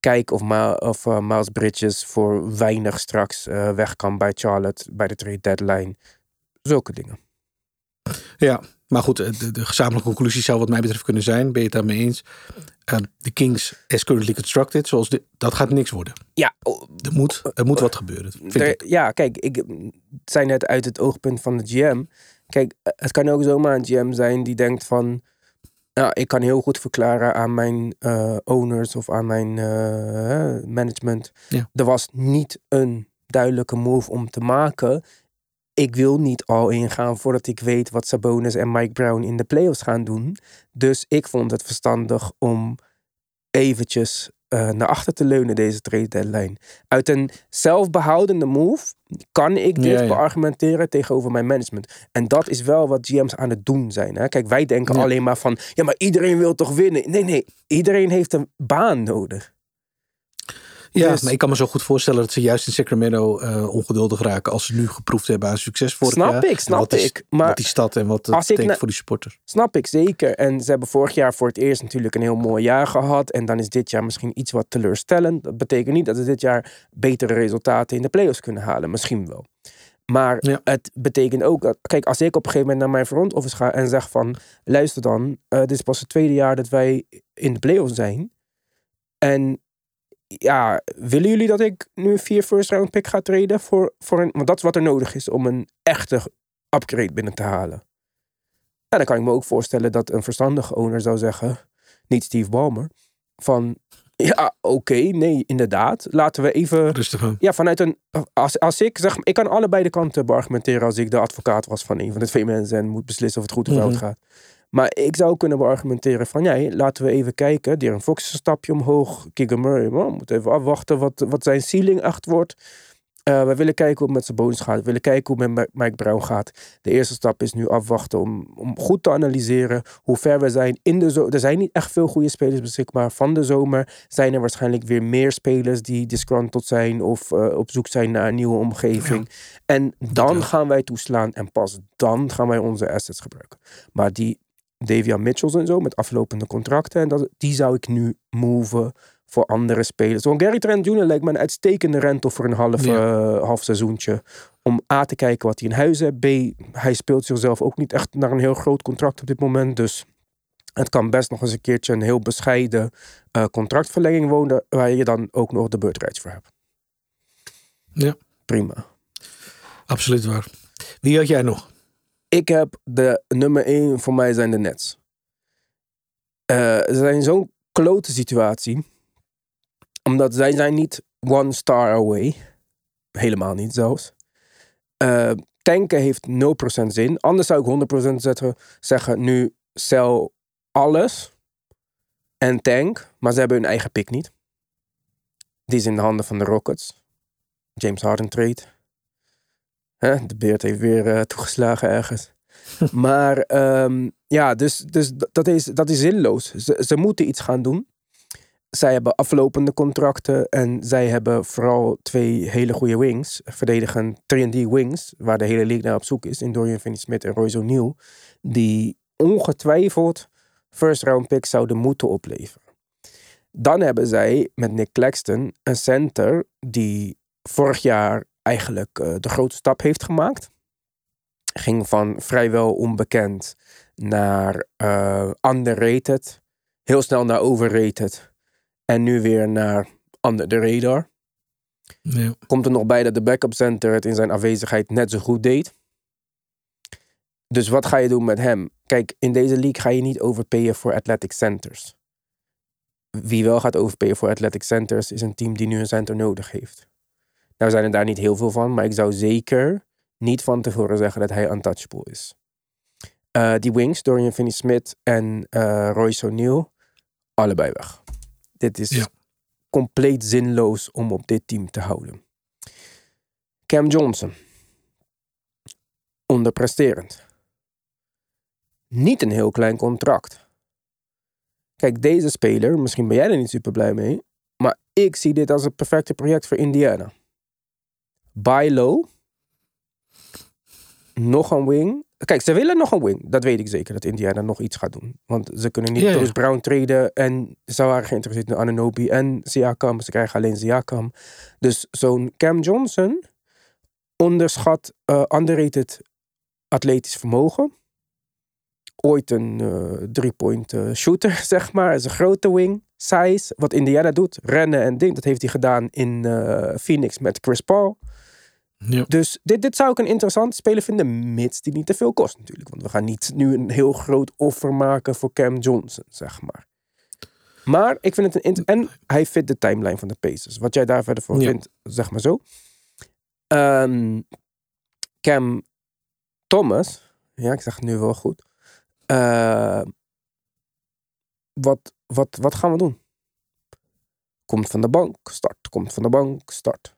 Kijk of, Ma of Miles Bridges voor weinig straks weg kan bij Charlotte, bij de trade deadline. Zulke dingen. Ja, maar goed, de, de, gezamenlijke conclusie zou wat mij betreft kunnen zijn. Ben je het daarmee eens? De Kings as currently constructed, zoals de, dat gaat niks worden. Ja. Er moet, er moet wat gebeuren. Vind er, ik. Ja, kijk, ik zei net uit het oogpunt van de GM. Kijk, het kan ook zomaar een GM zijn die denkt van... Nou, ik kan heel goed verklaren aan mijn uh, owners of aan mijn uh, management. Ja. Er was niet een duidelijke move om te maken. Ik wil niet al ingaan voordat ik weet wat Sabonis en Mike Brown in de playoffs gaan doen. Dus ik vond het verstandig om eventjes uh, naar achter te leunen deze trade deadline. Uit een zelfbehoudende move kan ik dit Ja, ja. beargumenteren tegenover mijn management. En dat is wel wat GM's aan het doen zijn. Hè? Kijk, wij denken Ja. alleen maar van... Ja, maar iedereen wil toch winnen? Nee, nee. Iedereen heeft een baan nodig. Ja, maar ik kan me zo goed voorstellen dat ze juist in Sacramento eh, ongeduldig raken als ze nu geproefd hebben aan succes vorig Snap jaar. ik, snap ik. Maar wat die stad en wat het betekent voor die supporters. Snap ik zeker. En ze hebben vorig jaar voor het eerst natuurlijk een heel mooi jaar gehad. En dan is dit jaar misschien iets wat teleurstellend. Dat betekent niet dat ze dit jaar betere resultaten in de playoffs kunnen halen. Misschien wel. Maar Ja. het betekent ook dat, kijk, als ik op een gegeven moment naar mijn front office ga en zeg van, luister dan, eh, dit is pas het tweede jaar dat wij in de playoffs zijn. En ja, willen jullie dat ik nu een vier first round pick ga treden voor, voor een, want dat is wat er nodig is om een echte upgrade binnen te halen. Ja, dan kan ik me ook voorstellen dat een verstandige owner zou zeggen, niet Steve Ballmer, van ja, oké, nee, inderdaad. Laten we even, Rustig aan. ja, vanuit een, als, als ik zeg, ik kan allebei de kanten beargumenteren als ik de advocaat was van een van de twee mensen en moet beslissen of het goed of fout Mhm. gaat. Maar ik zou kunnen beargumenteren van, ja, laten we even kijken. Darren Fox is een stapje omhoog. Keegan Murray, man, moet even afwachten wat, wat zijn ceiling echt wordt. Eh, we willen kijken hoe het met zijn bonus gaat. We willen kijken hoe het met Mike Brown gaat. De eerste stap is nu afwachten om, om goed te analyseren hoe ver we zijn in de zomer. Er zijn niet echt veel goede spelers beschikbaar. Van de zomer zijn er waarschijnlijk weer meer spelers die disgruntled zijn of eh, op zoek zijn naar een nieuwe omgeving. En dan gaan wij toeslaan en pas dan gaan wij onze assets gebruiken. Maar die Davian Mitchells en zo met aflopende contracten, en dat, die zou ik nu moven voor andere spelers. Want Gary Trent Jr. lijkt me een uitstekende rental voor een half, Ja. eh, half seizoentje. Om A te kijken wat hij in huis heeft. B, hij speelt zichzelf ook niet echt naar een heel groot contract op dit moment. Dus het kan best nog eens een keertje een heel bescheiden eh, contractverlenging wonen. Waar je dan ook nog de beurtrights voor hebt. Ja. Prima. Absoluut waar. Wie had jij nog? Ik heb de nummer 1 voor mij zijn de Nets. Eh, ze zijn zo'n klote situatie. Omdat zij zijn niet one star away. Helemaal niet zelfs. Eh, tanken heeft 0% zin. Anders zou ik 100% zetten, zeggen nu sell alles en tank. Maar ze hebben hun eigen pick niet. Die is in de handen van de Rockets. James Harden trade. Hè, de beert heeft weer eh, toegeslagen ergens. maar ehm, ja, dus, dus dat, is, dat is zinloos. Ze, ze moeten iets gaan doen. Zij hebben aflopende contracten en zij hebben vooral twee hele goede wings. Verdedigen 3D wings, waar de hele league naar op zoek is. In Dorian Finney-Smith en Royce O'Neal. Die ongetwijfeld first round picks zouden moeten opleveren. Dan hebben zij met Nick Claxton een center die vorig jaar eigenlijk eh, de grote stap heeft gemaakt. Ging van vrijwel onbekend naar eh, underrated. Heel snel naar overrated. En nu weer naar under the radar. Komt er nog bij dat de backup center het in zijn afwezigheid net zo goed deed. Dus wat ga je doen met hem? Kijk, in deze league ga je niet overpayen voor athletic centers. Wie wel gaat overpayen voor athletic centers is een team die nu een center nodig heeft. Nou zijn er daar niet heel veel van, maar ik zou zeker niet van tevoren zeggen dat hij untouchable is. Eh, die wings, Dorian Finney-Smith en eh, Royce O'Neal, allebei weg. Dit is Ja. compleet zinloos om op dit team te houden. Cam Johnson. Onderpresterend. Niet een heel klein contract. Kijk, deze speler, misschien ben jij er niet super blij mee, maar ik zie dit als het perfecte project voor Indiana. Buy low. Nog een wing. Kijk, ze willen nog een wing. Dat weet ik zeker, dat Indiana nog iets gaat doen. Want ze kunnen niet Ja, Brown traden en ze waren geïnteresseerd in Ananobi en Siakam. Ze krijgen alleen Siakam. Dus zo'n Cam Johnson onderschat eh underrated atletisch vermogen. Ooit een eh drie-point eh, shooter, zeg maar. Is een grote wing, size. Wat Indiana doet, rennen en ding. Dat heeft hij gedaan in Phoenix met Chris Paul. Ja. Dus dit, dit zou ik een interessante speler vinden, mits die niet te veel kost natuurlijk. Want we gaan niet nu een heel groot offer maken voor Cam Johnson, zeg maar. Maar ik vind het een... En hij fit de timeline van de Pacers. Wat jij daar verder van Ja. vindt, zeg maar zo. Ehm, Cam Thomas. Ja, ik zeg het nu wel goed. Eh, wat, wat, wat gaan we doen? Komt van de bank, start. Komt van de bank, start.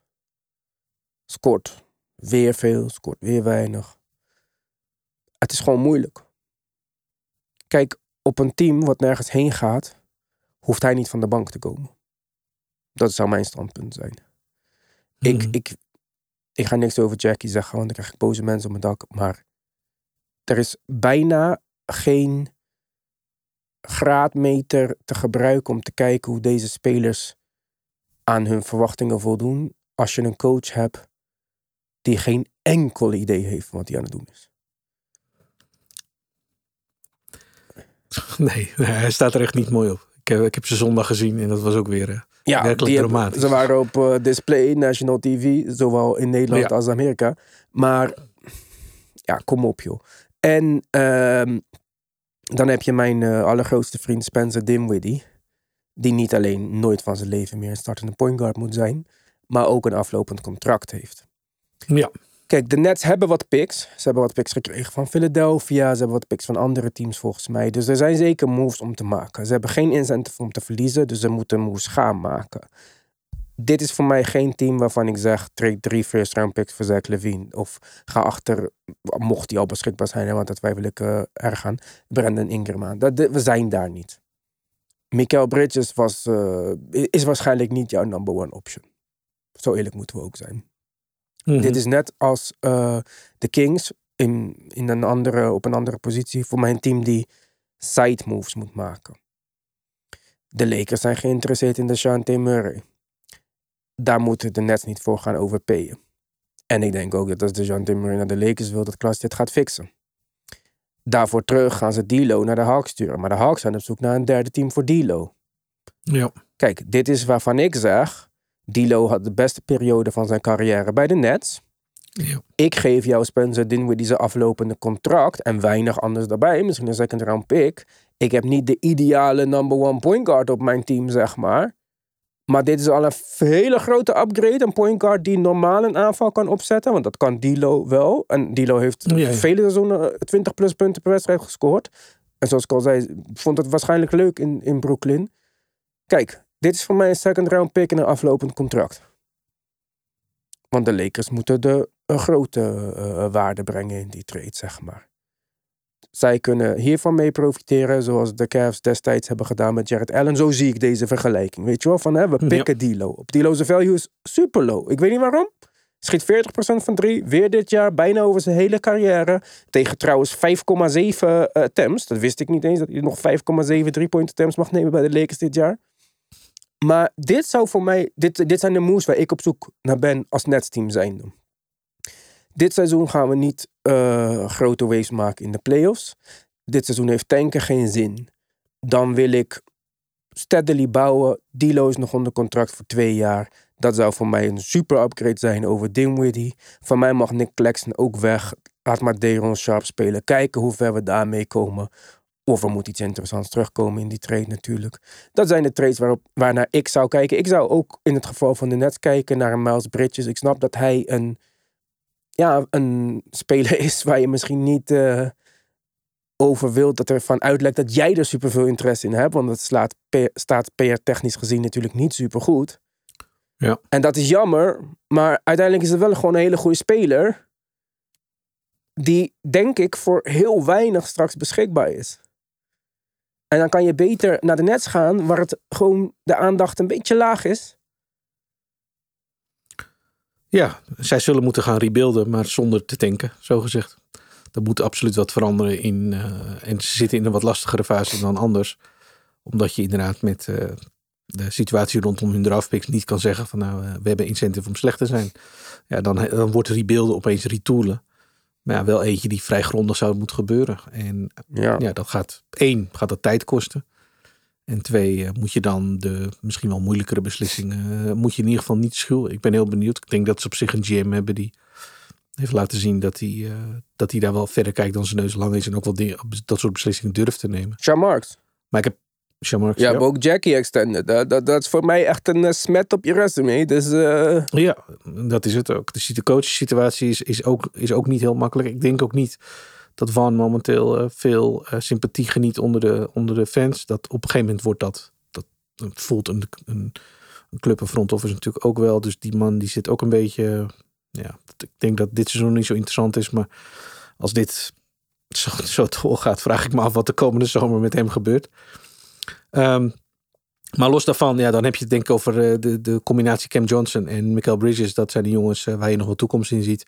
Scoort weer veel, scoort weer weinig. Het is gewoon moeilijk. Kijk, op een team wat nergens heen gaat, hoeft hij niet van de bank te komen. Dat zou mijn standpunt zijn. Ik, Mhm. ik, ik ga niks over Jackie zeggen, want dan krijg ik boze mensen op mijn dak. Maar er is bijna geen graadmeter te gebruiken om te kijken hoe deze spelers aan hun verwachtingen voldoen. Als je een coach hebt die geen enkel idee heeft van wat hij aan het doen is. Nee, hij staat er echt niet mooi op. Ik heb, ik heb ze zondag gezien en dat was ook weer... eh, Ja, Werkelijk dramatisch. ze waren op eh, display, national TV, zowel in Nederland Ja. als Amerika. Maar ja, kom op joh. En ehm, dan heb je mijn eh, allergrootste vriend Spencer Dinwiddie. Die niet alleen nooit van zijn leven meer een startende point guard moet zijn. Maar ook een aflopend contract heeft. Ja, Kijk, de Nets hebben wat picks. Ze hebben wat picks gekregen van Philadelphia. Ze hebben wat picks van andere teams volgens mij. Dus er zijn zeker moves om te maken. Ze hebben geen incentive om te verliezen. Dus ze moeten moves gaan maken. dit is voor mij geen team waarvan ik zeg, trade drie first round picks voor Zach Levine. Of ga achter, mocht die al beschikbaar zijn, want dat twijfel ik eh, erg aan, Brandon Ingram. Dat, we zijn daar niet. Mikael Bridges was, eh, is waarschijnlijk niet jouw number one option. Zo eerlijk moeten we ook zijn. Mhm. Dit is net als eh, de Kings in, in een andere, op een andere positie. Voor mij een team die side moves moet maken. De Lakers zijn geïnteresseerd in de Shante Murray. Daar moeten de Nets niet voor gaan overpayen. En ik denk ook dat als de Shante Murray naar de Lakers wil, dat Klas dit gaat fixen. Daarvoor terug gaan ze D'Lo naar de Hawks sturen. Maar de Hawks zijn op zoek naar een derde team voor D'Lo. Ja. Kijk, dit is waarvan ik zeg... D'Lo had de beste periode van zijn carrière bij de Nets. Ja. Ik geef jou Spencer Dinwiddie zijn aflopende contract en weinig anders daarbij. Misschien een second round pick. Ik heb niet de ideale number one point guard op mijn team, zeg maar. Maar dit is al een hele grote upgrade. Een point guard die normaal een aanval kan opzetten. Want dat kan D'Lo wel. En D'Lo heeft Ja, ja. vele seizoenen 20 plus punten per wedstrijd gescoord. En zoals ik al zei, vond het waarschijnlijk leuk in, in Brooklyn. Kijk, dit is voor mij een second round pick en een aflopend contract. Want de Lakers moeten de een grote eh, waarde brengen in die trade, zeg maar. Zij kunnen hiervan mee profiteren, zoals de Cavs destijds hebben gedaan met Jared Allen. Zo zie ik deze vergelijking. Weet je wel, van hè, we Ja. pikken D'Lo. Op D'Lo's value is super low. Ik weet niet waarom. Schiet 40% van drie, weer dit jaar, bijna over zijn hele carrière. Tegen trouwens 5,7 eh, attempts. Dat wist ik niet eens, dat hij nog 5,7 3-point attempts mag nemen bij de Lakers dit jaar. Maar dit zou voor mij, dit, dit zijn de moves waar ik op zoek naar ben als netsteam zijnde. Dit seizoen gaan we niet eh, grote waves maken in de playoffs. Dit seizoen heeft tanken geen zin. Dan wil ik steadily bouwen. D'Lo is nog onder contract voor twee jaar. Dat zou voor mij een super upgrade zijn over Dinwiddie. Van mij mag Nick Claxton ook weg. Laat maar Deron Sharp spelen. Kijken hoe ver we daarmee komen. Of er moet iets interessants terugkomen in die trade natuurlijk. Dat zijn de trades waarop, waarnaar ik zou kijken. Ik zou ook in het geval van de Nets kijken naar een Miles Bridges. Ik snap dat hij een, ja, een speler is waar je misschien niet eh, over wilt dat er van uitlekt dat jij er superveel interesse in hebt. Want het slaat, staat PR-technisch gezien natuurlijk niet super goed. Ja. En dat is jammer, maar uiteindelijk is het wel gewoon een hele goede speler. Die, denk ik, voor heel weinig straks beschikbaar is. En dan kan je beter naar de Nets gaan, waar het gewoon de aandacht een beetje laag is. Ja, zij zullen moeten gaan rebuilden, maar zonder te tanken, zo gezegd. Er moet absoluut wat veranderen in. eh, en ze zitten in een wat lastigere fase dan anders. Omdat je inderdaad met eh, de situatie rondom hun draftpicks niet kan zeggen van nou, eh, we hebben incentive om slecht te zijn. Ja, dan, dan wordt rebuilden opeens retoolen. Maar ja, wel eentje die vrij grondig zou moeten gebeuren. En Ja. ja, dat gaat één, gaat dat tijd kosten. En twee, eh, moet je dan de misschien wel moeilijkere beslissingen, eh, moet je in ieder geval niet schuwen. Ik ben heel benieuwd. Ik denk dat ze op zich een GM hebben die heeft laten zien dat hij, eh, dat hij daar wel verder kijkt dan zijn neus lang is. En ook wel dingen, dat soort beslissingen durft te nemen. Sean Marks. Maar ik heb Marks, Ja, maar ook Jackie extended. Dat, dat, dat is voor mij echt een eh, smet op je resume. Dus eh, Ja, dat is het ook. De coachsituatie is, is, ook, is ook niet heel makkelijk. Ik denk ook niet dat Van momenteel eh, veel sympathie geniet onder de, onder de fans. Dat op een gegeven moment wordt dat, dat voelt een, een, een club en front office natuurlijk ook wel. Dus die man die zit ook een beetje, ja, ik denk dat dit seizoen niet zo interessant is. Maar als dit zo, zo doorgaat, vraag ik me af wat de komende zomer met hem gebeurt. Ehm, maar los daarvan, ja, dan heb je het denk ik over eh, de, de combinatie Cam Johnson en Michael Bridges. Dat zijn de jongens eh, waar je nog wel toekomst in ziet.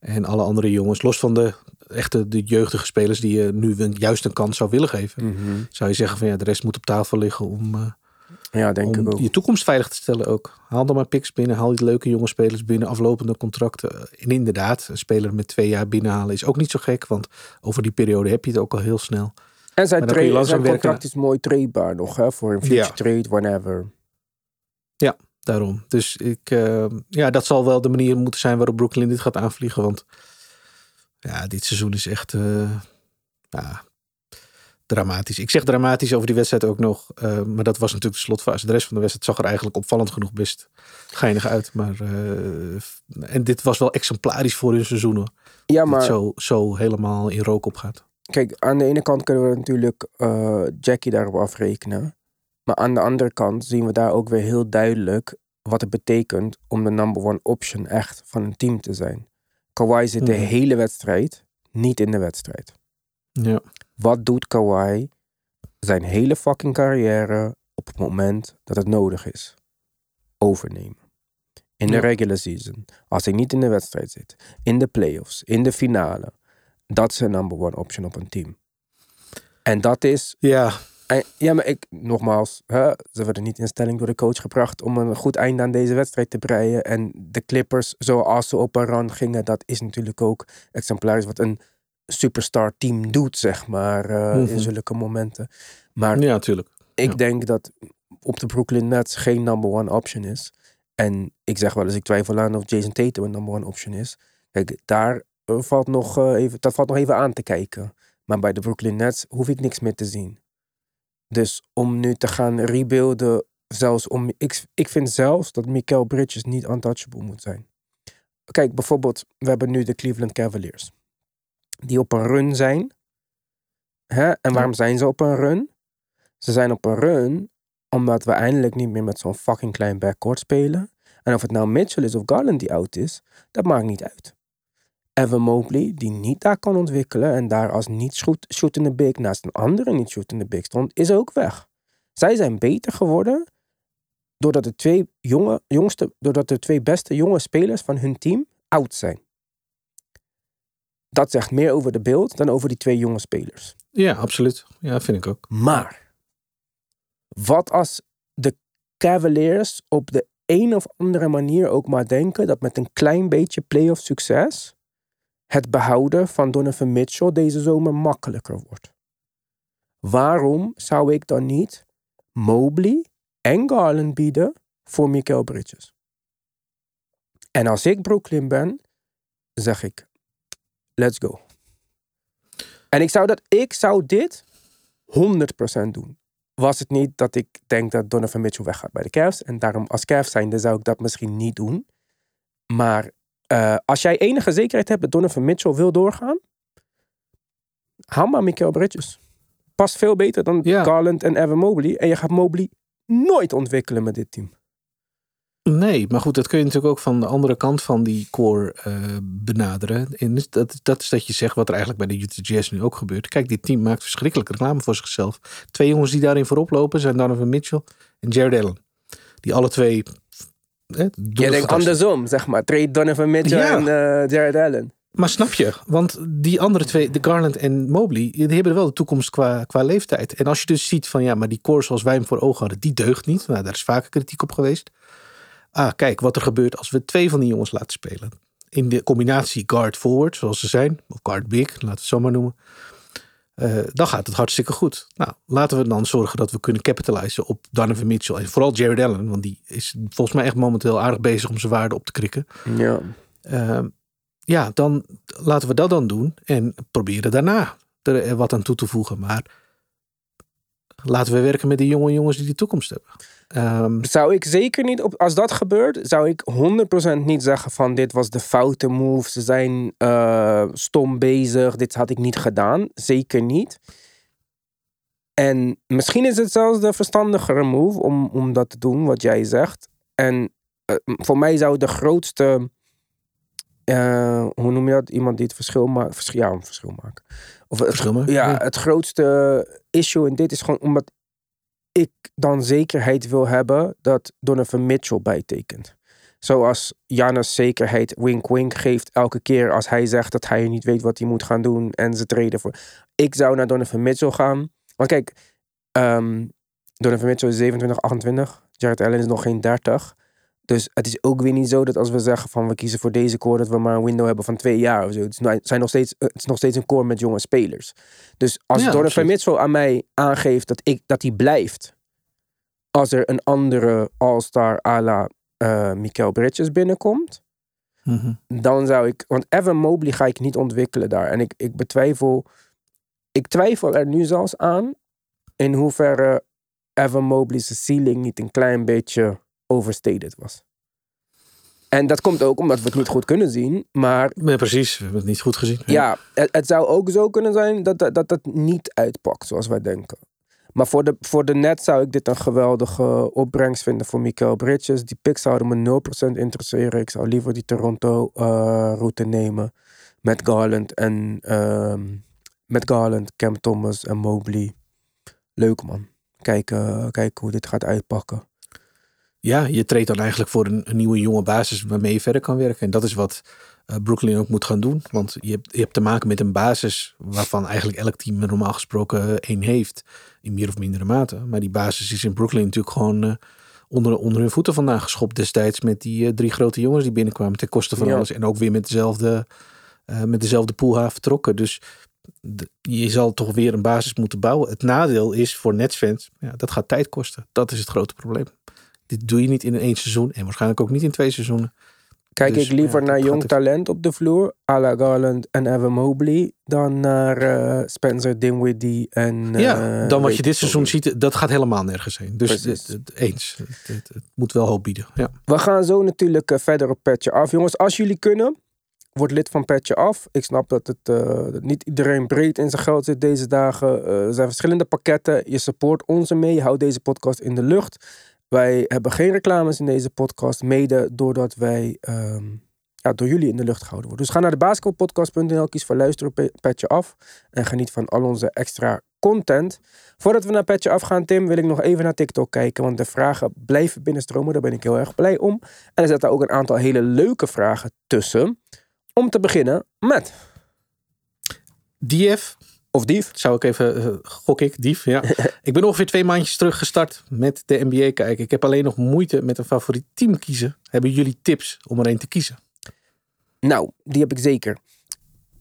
En alle andere jongens, los van de echte de jeugdige spelers die je nu juist een kans zou willen geven. Zou je zeggen van ja, de rest moet op tafel liggen om, eh, ja, denk ik ook. je toekomst veilig te stellen ook. Haal dan maar picks binnen, haal die leuke jonge spelers binnen, aflopende contracten. En inderdaad, een speler met twee jaar binnenhalen is ook niet zo gek, want over die periode heb je het ook al heel snel. En zijn, trade, werken contract is mooi tradebaar nog, hè? Voor een future Ja. trade, whenever. Daarom. Dus ik, eh, ja, dat zal wel de manier moeten zijn waarop Brooklyn dit gaat aanvliegen. Want ja, dit seizoen is echt eh, ja, dramatisch. Ik zeg dramatisch over die wedstrijd ook nog. eh, maar dat was natuurlijk de slotfase. De rest van de wedstrijd zag er eigenlijk opvallend genoeg best geinig uit. Maar, en dit was wel exemplarisch voor hun seizoen hoor. Ja, Dat maar het zo, zo helemaal in rook opgaat. Kijk, aan de ene kant kunnen we natuurlijk eh, Jackie daarop afrekenen. Maar aan de andere kant zien we daar ook weer heel duidelijk wat het betekent om de number one option echt van een team te zijn. Kawhi zit de Mhm. hele wedstrijd niet in de wedstrijd. Ja. Wat doet Kawhi zijn hele fucking carrière op het moment dat het nodig is? Overnemen. In de Ja. regular season. Als hij niet in de wedstrijd zit. In de playoffs. In de finale. Dat is een number one option op een team. En dat is Ja, en- ja, maar ik, nogmaals, hè, ze werden niet in stelling door de coach gebracht om een goed einde aan deze wedstrijd te breien. En de Clippers, zoals ze op een run gingen, dat is natuurlijk ook exemplarisch wat een superstar team doet, zeg maar, eh, Mhm. in zulke momenten. Maar ja, tuurlijk. ik ja. denk dat op de Brooklyn Nets geen number one option is. En ik zeg wel eens, ik twijfel aan of Jason Tatum een number one option is. Kijk, daar valt nog, eh, even, dat valt nog even aan te kijken. Maar bij de Brooklyn Nets hoef ik niks meer te zien. Dus om nu te gaan rebuilden, zelfs om. Ik, ik vind zelfs dat Mikael Bridges niet untouchable moet zijn. Kijk, bijvoorbeeld, we hebben nu de Cleveland Cavaliers. Die op een run zijn. Hè? En waarom zijn ze op een run? Ze zijn op een run omdat we eindelijk niet meer met zo'n fucking klein backcourt spelen. En of het nou Mitchell is of Garland die oud is, dat maakt niet uit. Evan Mobley, die niet daar kan ontwikkelen en daar als niet shoot, shootende big naast een andere niet shootende big stond, is ook weg. Zij zijn beter geworden doordat de twee, jonge, jongste, doordat de twee beste jonge spelers van hun team oud zijn. Dat zegt meer over de beeld dan over die twee jonge spelers. Ja, absoluut. Ja, vind ik ook. Maar, wat als de Cavaliers op de een of andere manier ook maar denken dat met een klein beetje playoff succes het behouden van Donovan Mitchell deze zomer makkelijker wordt? Waarom zou ik dan niet Mobley en Garland bieden voor Mikael Bridges? En als ik Brooklyn ben, zeg ik, let's go. En ik zou, dat, ik zou dit 100% doen. Was het niet dat ik denk dat Donovan Mitchell weggaat bij de Cavs. En daarom als Cavs zijnde zou ik dat misschien niet doen. Maar eh, als jij enige zekerheid hebt dat Donovan Mitchell wil doorgaan. Haal maar Mikael Bridges. Past veel beter dan Ja. Garland en Evan Mobley. En je gaat Mobley nooit ontwikkelen met dit team. Nee, maar goed, dat kun je natuurlijk ook van de andere kant van die core eh, benaderen. En dus dat, dat is dat je zegt wat er eigenlijk bij de Utah Jazz nu ook gebeurt. Kijk, dit team maakt verschrikkelijk reclame voor zichzelf. Twee jongens die daarin voorop lopen zijn Donovan Mitchell en Jared Allen. Die alle twee... Je het denkt andersom, zeg maar. Trade Donovan Mitchell Ja. en eh, Jared Allen. Maar snap je? Want die andere twee, de Garland en Mobley, die hebben wel de toekomst qua, qua leeftijd. En als je dus ziet van ja, maar die core zoals wij hem voor ogen hadden, die deugt niet. Nou, daar is vaker kritiek op geweest. Ah, kijk wat er gebeurt als we twee van die jongens laten spelen. In de combinatie guard-forward, zoals ze zijn, of guard-big, laten we het zo maar noemen. Eh, dan gaat het hartstikke goed. Nou, laten we dan zorgen dat we kunnen capitalizen op Donovan Mitchell. En vooral Jared Allen, want die is volgens mij echt momenteel aardig bezig om zijn waarde op te krikken. Ja. Ehm, ja, dan laten we dat dan doen en proberen daarna er eh, wat aan toe te voegen. Maar laten we werken met die jonge jongens die de toekomst hebben. Ehm, Zou ik zeker niet, op, als dat gebeurt, zou ik 100% niet zeggen van dit was de foute move. Ze zijn eh, stom bezig, dit had ik niet gedaan. Zeker niet. En misschien is het zelfs de verstandigere move om, om dat te doen, wat jij zegt. En eh, voor mij zou de grootste, eh, hoe noem je dat? Iemand die het verschil maakt. Vers, ja, een verschil maken. Of het, Verschil maken, ja, ja. het grootste issue in dit is gewoon omdat ik dan zekerheid wil hebben dat Donovan Mitchell bijtekent. Zoals Janus zekerheid wink wink geeft elke keer als hij zegt dat hij niet weet wat hij moet gaan doen en ze treden voor. Ik zou naar Donovan Mitchell gaan. Want kijk, ehm Donovan Mitchell is 27, 28. Jared Allen is nog geen 30. Dus het is ook weer niet zo dat als we zeggen van we kiezen voor deze core, dat we maar een window hebben van twee jaar of zo. Het is, nou- zijn nog steeds, het is nog steeds een core met jonge spelers. Dus als Ja, Donovan. Mitchell aan mij aangeeft dat, ik, dat hij blijft, als er een andere All-Star à la eh Mikael Bridges binnenkomt, mhm. dan zou ik. Want Evan Mobley ga ik niet ontwikkelen daar. En ik, ik betwijfel. Ik twijfel er nu zelfs aan in hoeverre Evan Mobley's ceiling niet een klein beetje overstated was. En dat komt ook omdat we het niet goed kunnen zien. Maar Ja, precies, we hebben het niet goed gezien. ja, het, het zou ook zo kunnen zijn dat dat, dat het niet uitpakt zoals wij denken. Maar voor de, voor de net zou ik dit een geweldige opbrengst vinden voor Mikael Bridges. Die picks zouden me 0% interesseren. Ik zou liever die Toronto eh, route nemen. Met Garland en ehm, met Garland, Cam Thomas en Mobley. Leuk man. Kijken, kijken hoe dit gaat uitpakken. Ja, je treedt dan eigenlijk voor een, een nieuwe jonge basis waarmee je verder kan werken. En dat is wat eh, Brooklyn ook moet gaan doen. Want je hebt, je hebt te maken met een basis waarvan eigenlijk elk team normaal gesproken één heeft. In meer of mindere mate. Maar die basis is in Brooklyn natuurlijk gewoon eh, onder, onder hun voeten vandaan geschopt destijds. Met die eh, drie grote jongens die binnenkwamen ten koste van Ja. alles. En ook weer met dezelfde, eh, met dezelfde poolhaven vertrokken. Dus de- je zal toch weer een basis moeten bouwen. Het nadeel is voor Nets-fans, ja, dat gaat tijd kosten. Dat is het grote probleem. Dit doe je niet in één seizoen en waarschijnlijk ook niet in twee seizoenen. Kijk Dus, ik liever ja, naar jong het- talent op de vloer. à la Garland en Evan Mobley. Dan naar eh, Spencer Dinwiddie en... ja, eh, dan wat je dit seizoen ziet, dat gaat helemaal nergens heen. Dus het, het- eens, het, moet wel hoop bieden. Ja. We gaan zo natuurlijk eh, verder op Petje Af. Jongens, als jullie kunnen, word lid van Petje Af. Ik snap dat het niet iedereen breed in zijn geld zit deze dagen. Er zijn verschillende pakketten. Je support ons ermee. Je houdt deze podcast in de lucht. Wij hebben geen reclames in deze podcast. Mede doordat wij ehm, ja, door jullie in de lucht gehouden worden. Dus ga naar de basketbalpodcast.nl. Kies voor luisteren Petje Af. En geniet van al onze extra content. Voordat we naar Petje Af gaan, Tim, wil ik nog even naar TikTok kijken. Want de vragen blijven binnenstromen. Daar ben ik heel erg blij om. En er zitten ook een aantal hele leuke vragen tussen. Om te beginnen met... Dief, Of Dief. zou ik even, eh, gok ik, Dief, ja. ik ben ongeveer twee maandjes terug gestart met de NBA kijken. Ik heb alleen nog moeite met een favoriet team kiezen. Hebben jullie tips om er een te kiezen? Nou, die heb ik zeker.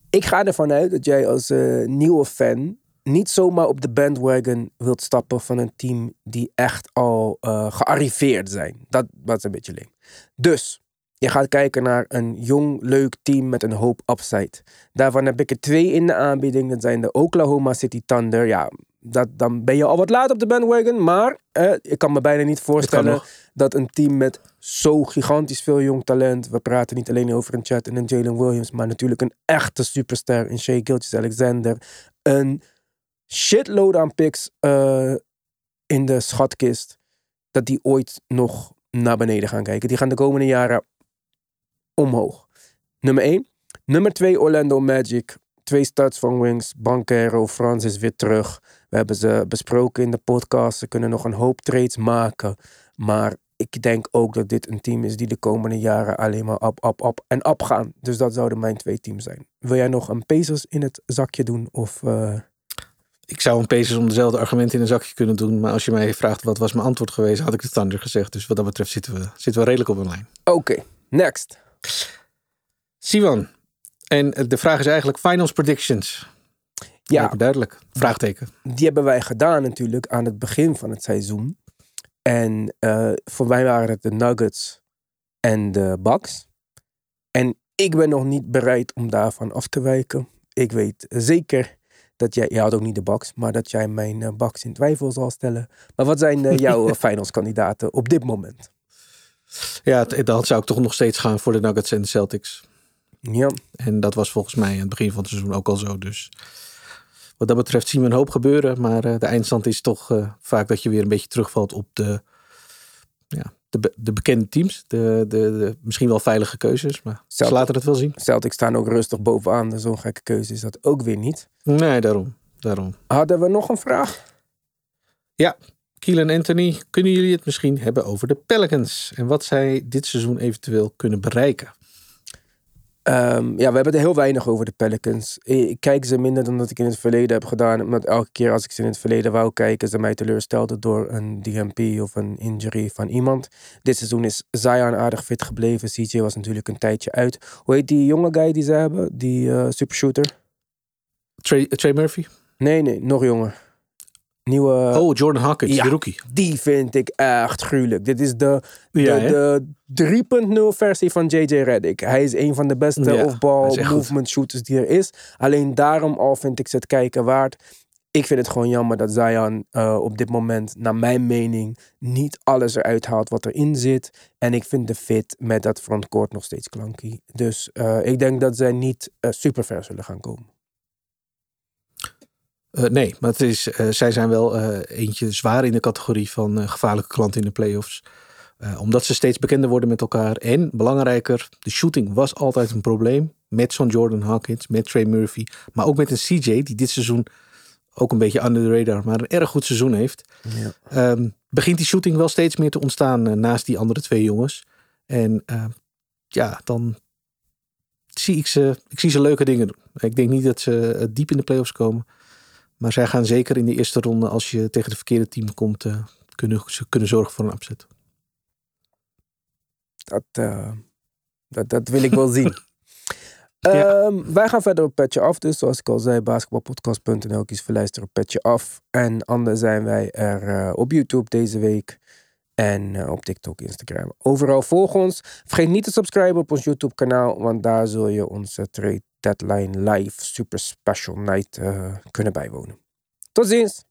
Ik ga ervan uit dat jij als eh, nieuwe fan niet zomaar op de bandwagon wilt stappen van een team die echt al eh, gearriveerd zijn. Dat, is een beetje leem. Dus, je gaat kijken naar een jong, leuk team met een hoop upside. Daarvan heb ik er twee in de aanbieding. Dat zijn de Oklahoma City Thunder. Ja, dat, dan ben je al wat laat op de bandwagon. Maar eh, ik kan me bijna niet voorstellen dat een team met zo gigantisch veel jong talent. We praten niet alleen over een Chat en een Jalen Williams, maar natuurlijk een echte superster in Shea Gilgeous-Alexander. Een shitload aan picks eh, in de schatkist. Dat die ooit nog naar beneden gaan kijken. Die gaan de komende jaren omhoog. Nummer 1. Nummer 2 Orlando Magic. Twee starts van Wings. Banquero, Frans is weer terug. We hebben ze besproken in de podcast. Ze kunnen nog een hoop trades maken. Maar ik denk ook dat dit een team is die de komende jaren alleen maar op, op, op en op gaan. Dus dat zouden mijn twee teams zijn. Wil jij nog een Pacers in het zakje doen? Of, eh, Ik zou een Pacers om dezelfde argumenten in een zakje kunnen doen. Maar als je mij vraagt wat was mijn antwoord geweest, had ik de Thunder gezegd. Dus wat dat betreft zitten we, zitten we redelijk op een lijn. Oké, next. Sivan. En de vraag is eigenlijk finals predictions. Ja, Lijkt duidelijk. Vraagteken. die hebben wij gedaan natuurlijk aan het begin van het seizoen. En eh, voor mij waren het de Nuggets en de Bucks. En ik ben nog niet bereid om daarvan af te wijken. Ik weet zeker dat jij, je had ook niet de Bucks, maar dat jij mijn eh, Bucks in twijfel zal stellen. Maar wat zijn eh, jouw finals kandidaten op dit moment? Ja, dan zou ik toch nog steeds gaan voor de Nuggets en de Celtics. Ja, En dat was volgens mij aan het begin van het seizoen ook al zo. Dus wat dat betreft zien we een hoop gebeuren. Maar eh, de eindstand is toch eh, vaak dat je weer een beetje terugvalt op de, ja, de, be- de bekende teams. De, de, de misschien wel veilige keuzes. Maar ze laten het wel zien. Celtics staan ook rustig bovenaan. Dus zo'n gekke keuze is dat ook weer niet. Nee, daarom. daarom. Hadden we nog een vraag? Ja, Kiel en Anthony, kunnen jullie het misschien hebben over de Pelicans? En wat zij dit seizoen eventueel kunnen bereiken? Ehm, ja, we hebben er heel weinig over de Pelicans. Ik kijk ze minder dan dat ik in het verleden heb gedaan. Omdat elke keer als ik ze in het verleden wou kijken, ze mij teleurstelden door een DMP of een injury van iemand. Dit seizoen is Zion aardig fit gebleven. CJ was natuurlijk een tijdje uit. Hoe heet die jonge guy die ze hebben? Die eh supershooter? Trey, Trey Murphy? Nee, nee, nog jonger. Nieuwe. oh, Jordan Hawkins, ja. de rookie. Die vind ik echt gruwelijk. Dit is de, de, Ja, de 3.0 versie van JJ Redick. Hij is een van de beste Ja, off-ball movement shooters die er is. Alleen daarom al vind ik ze het kijken waard. Ik vind het gewoon jammer dat Zion eh, op dit moment, naar mijn mening, niet alles eruit haalt wat erin zit. En ik vind de fit met dat frontcourt nog steeds klanky. Dus eh, ik denk dat zij niet eh, super ver zullen gaan komen. Eh, nee, maar het is, eh, zij zijn wel eh, eentje zwaar in de categorie van gevaarlijke klanten in de playoffs. Omdat ze steeds bekender worden met elkaar. En belangrijker, de shooting was altijd een probleem. Met zo'n Jordan Hawkins, met Trey Murphy. Maar ook met een CJ die dit seizoen ook een beetje under the radar, maar een erg goed seizoen heeft. Ja. Ehm, begint die shooting wel steeds meer te ontstaan naast die andere twee jongens. En eh, ja, dan zie ik ze, ik zie ze leuke dingen doen. Ik denk niet dat ze diep in de playoffs komen. Maar zij gaan zeker in de eerste ronde, als je tegen de verkeerde team komt, eh, kunnen, ze kunnen zorgen voor een upset. Dat, eh, dat, dat wil ik wel zien. Ja. Ehm, wij gaan verder op Petje Af. Dus zoals ik al zei, basketbalpodcast.nl. Kies voor luisteren op Petje Af. En anders zijn wij er eh, op YouTube deze week. En op TikTok, Instagram. Overal volg ons. Vergeet niet te subscriben op ons YouTube kanaal. Want daar zul je onze Trade Deadline Live Super Special Night eh, kunnen bijwonen. Tot ziens!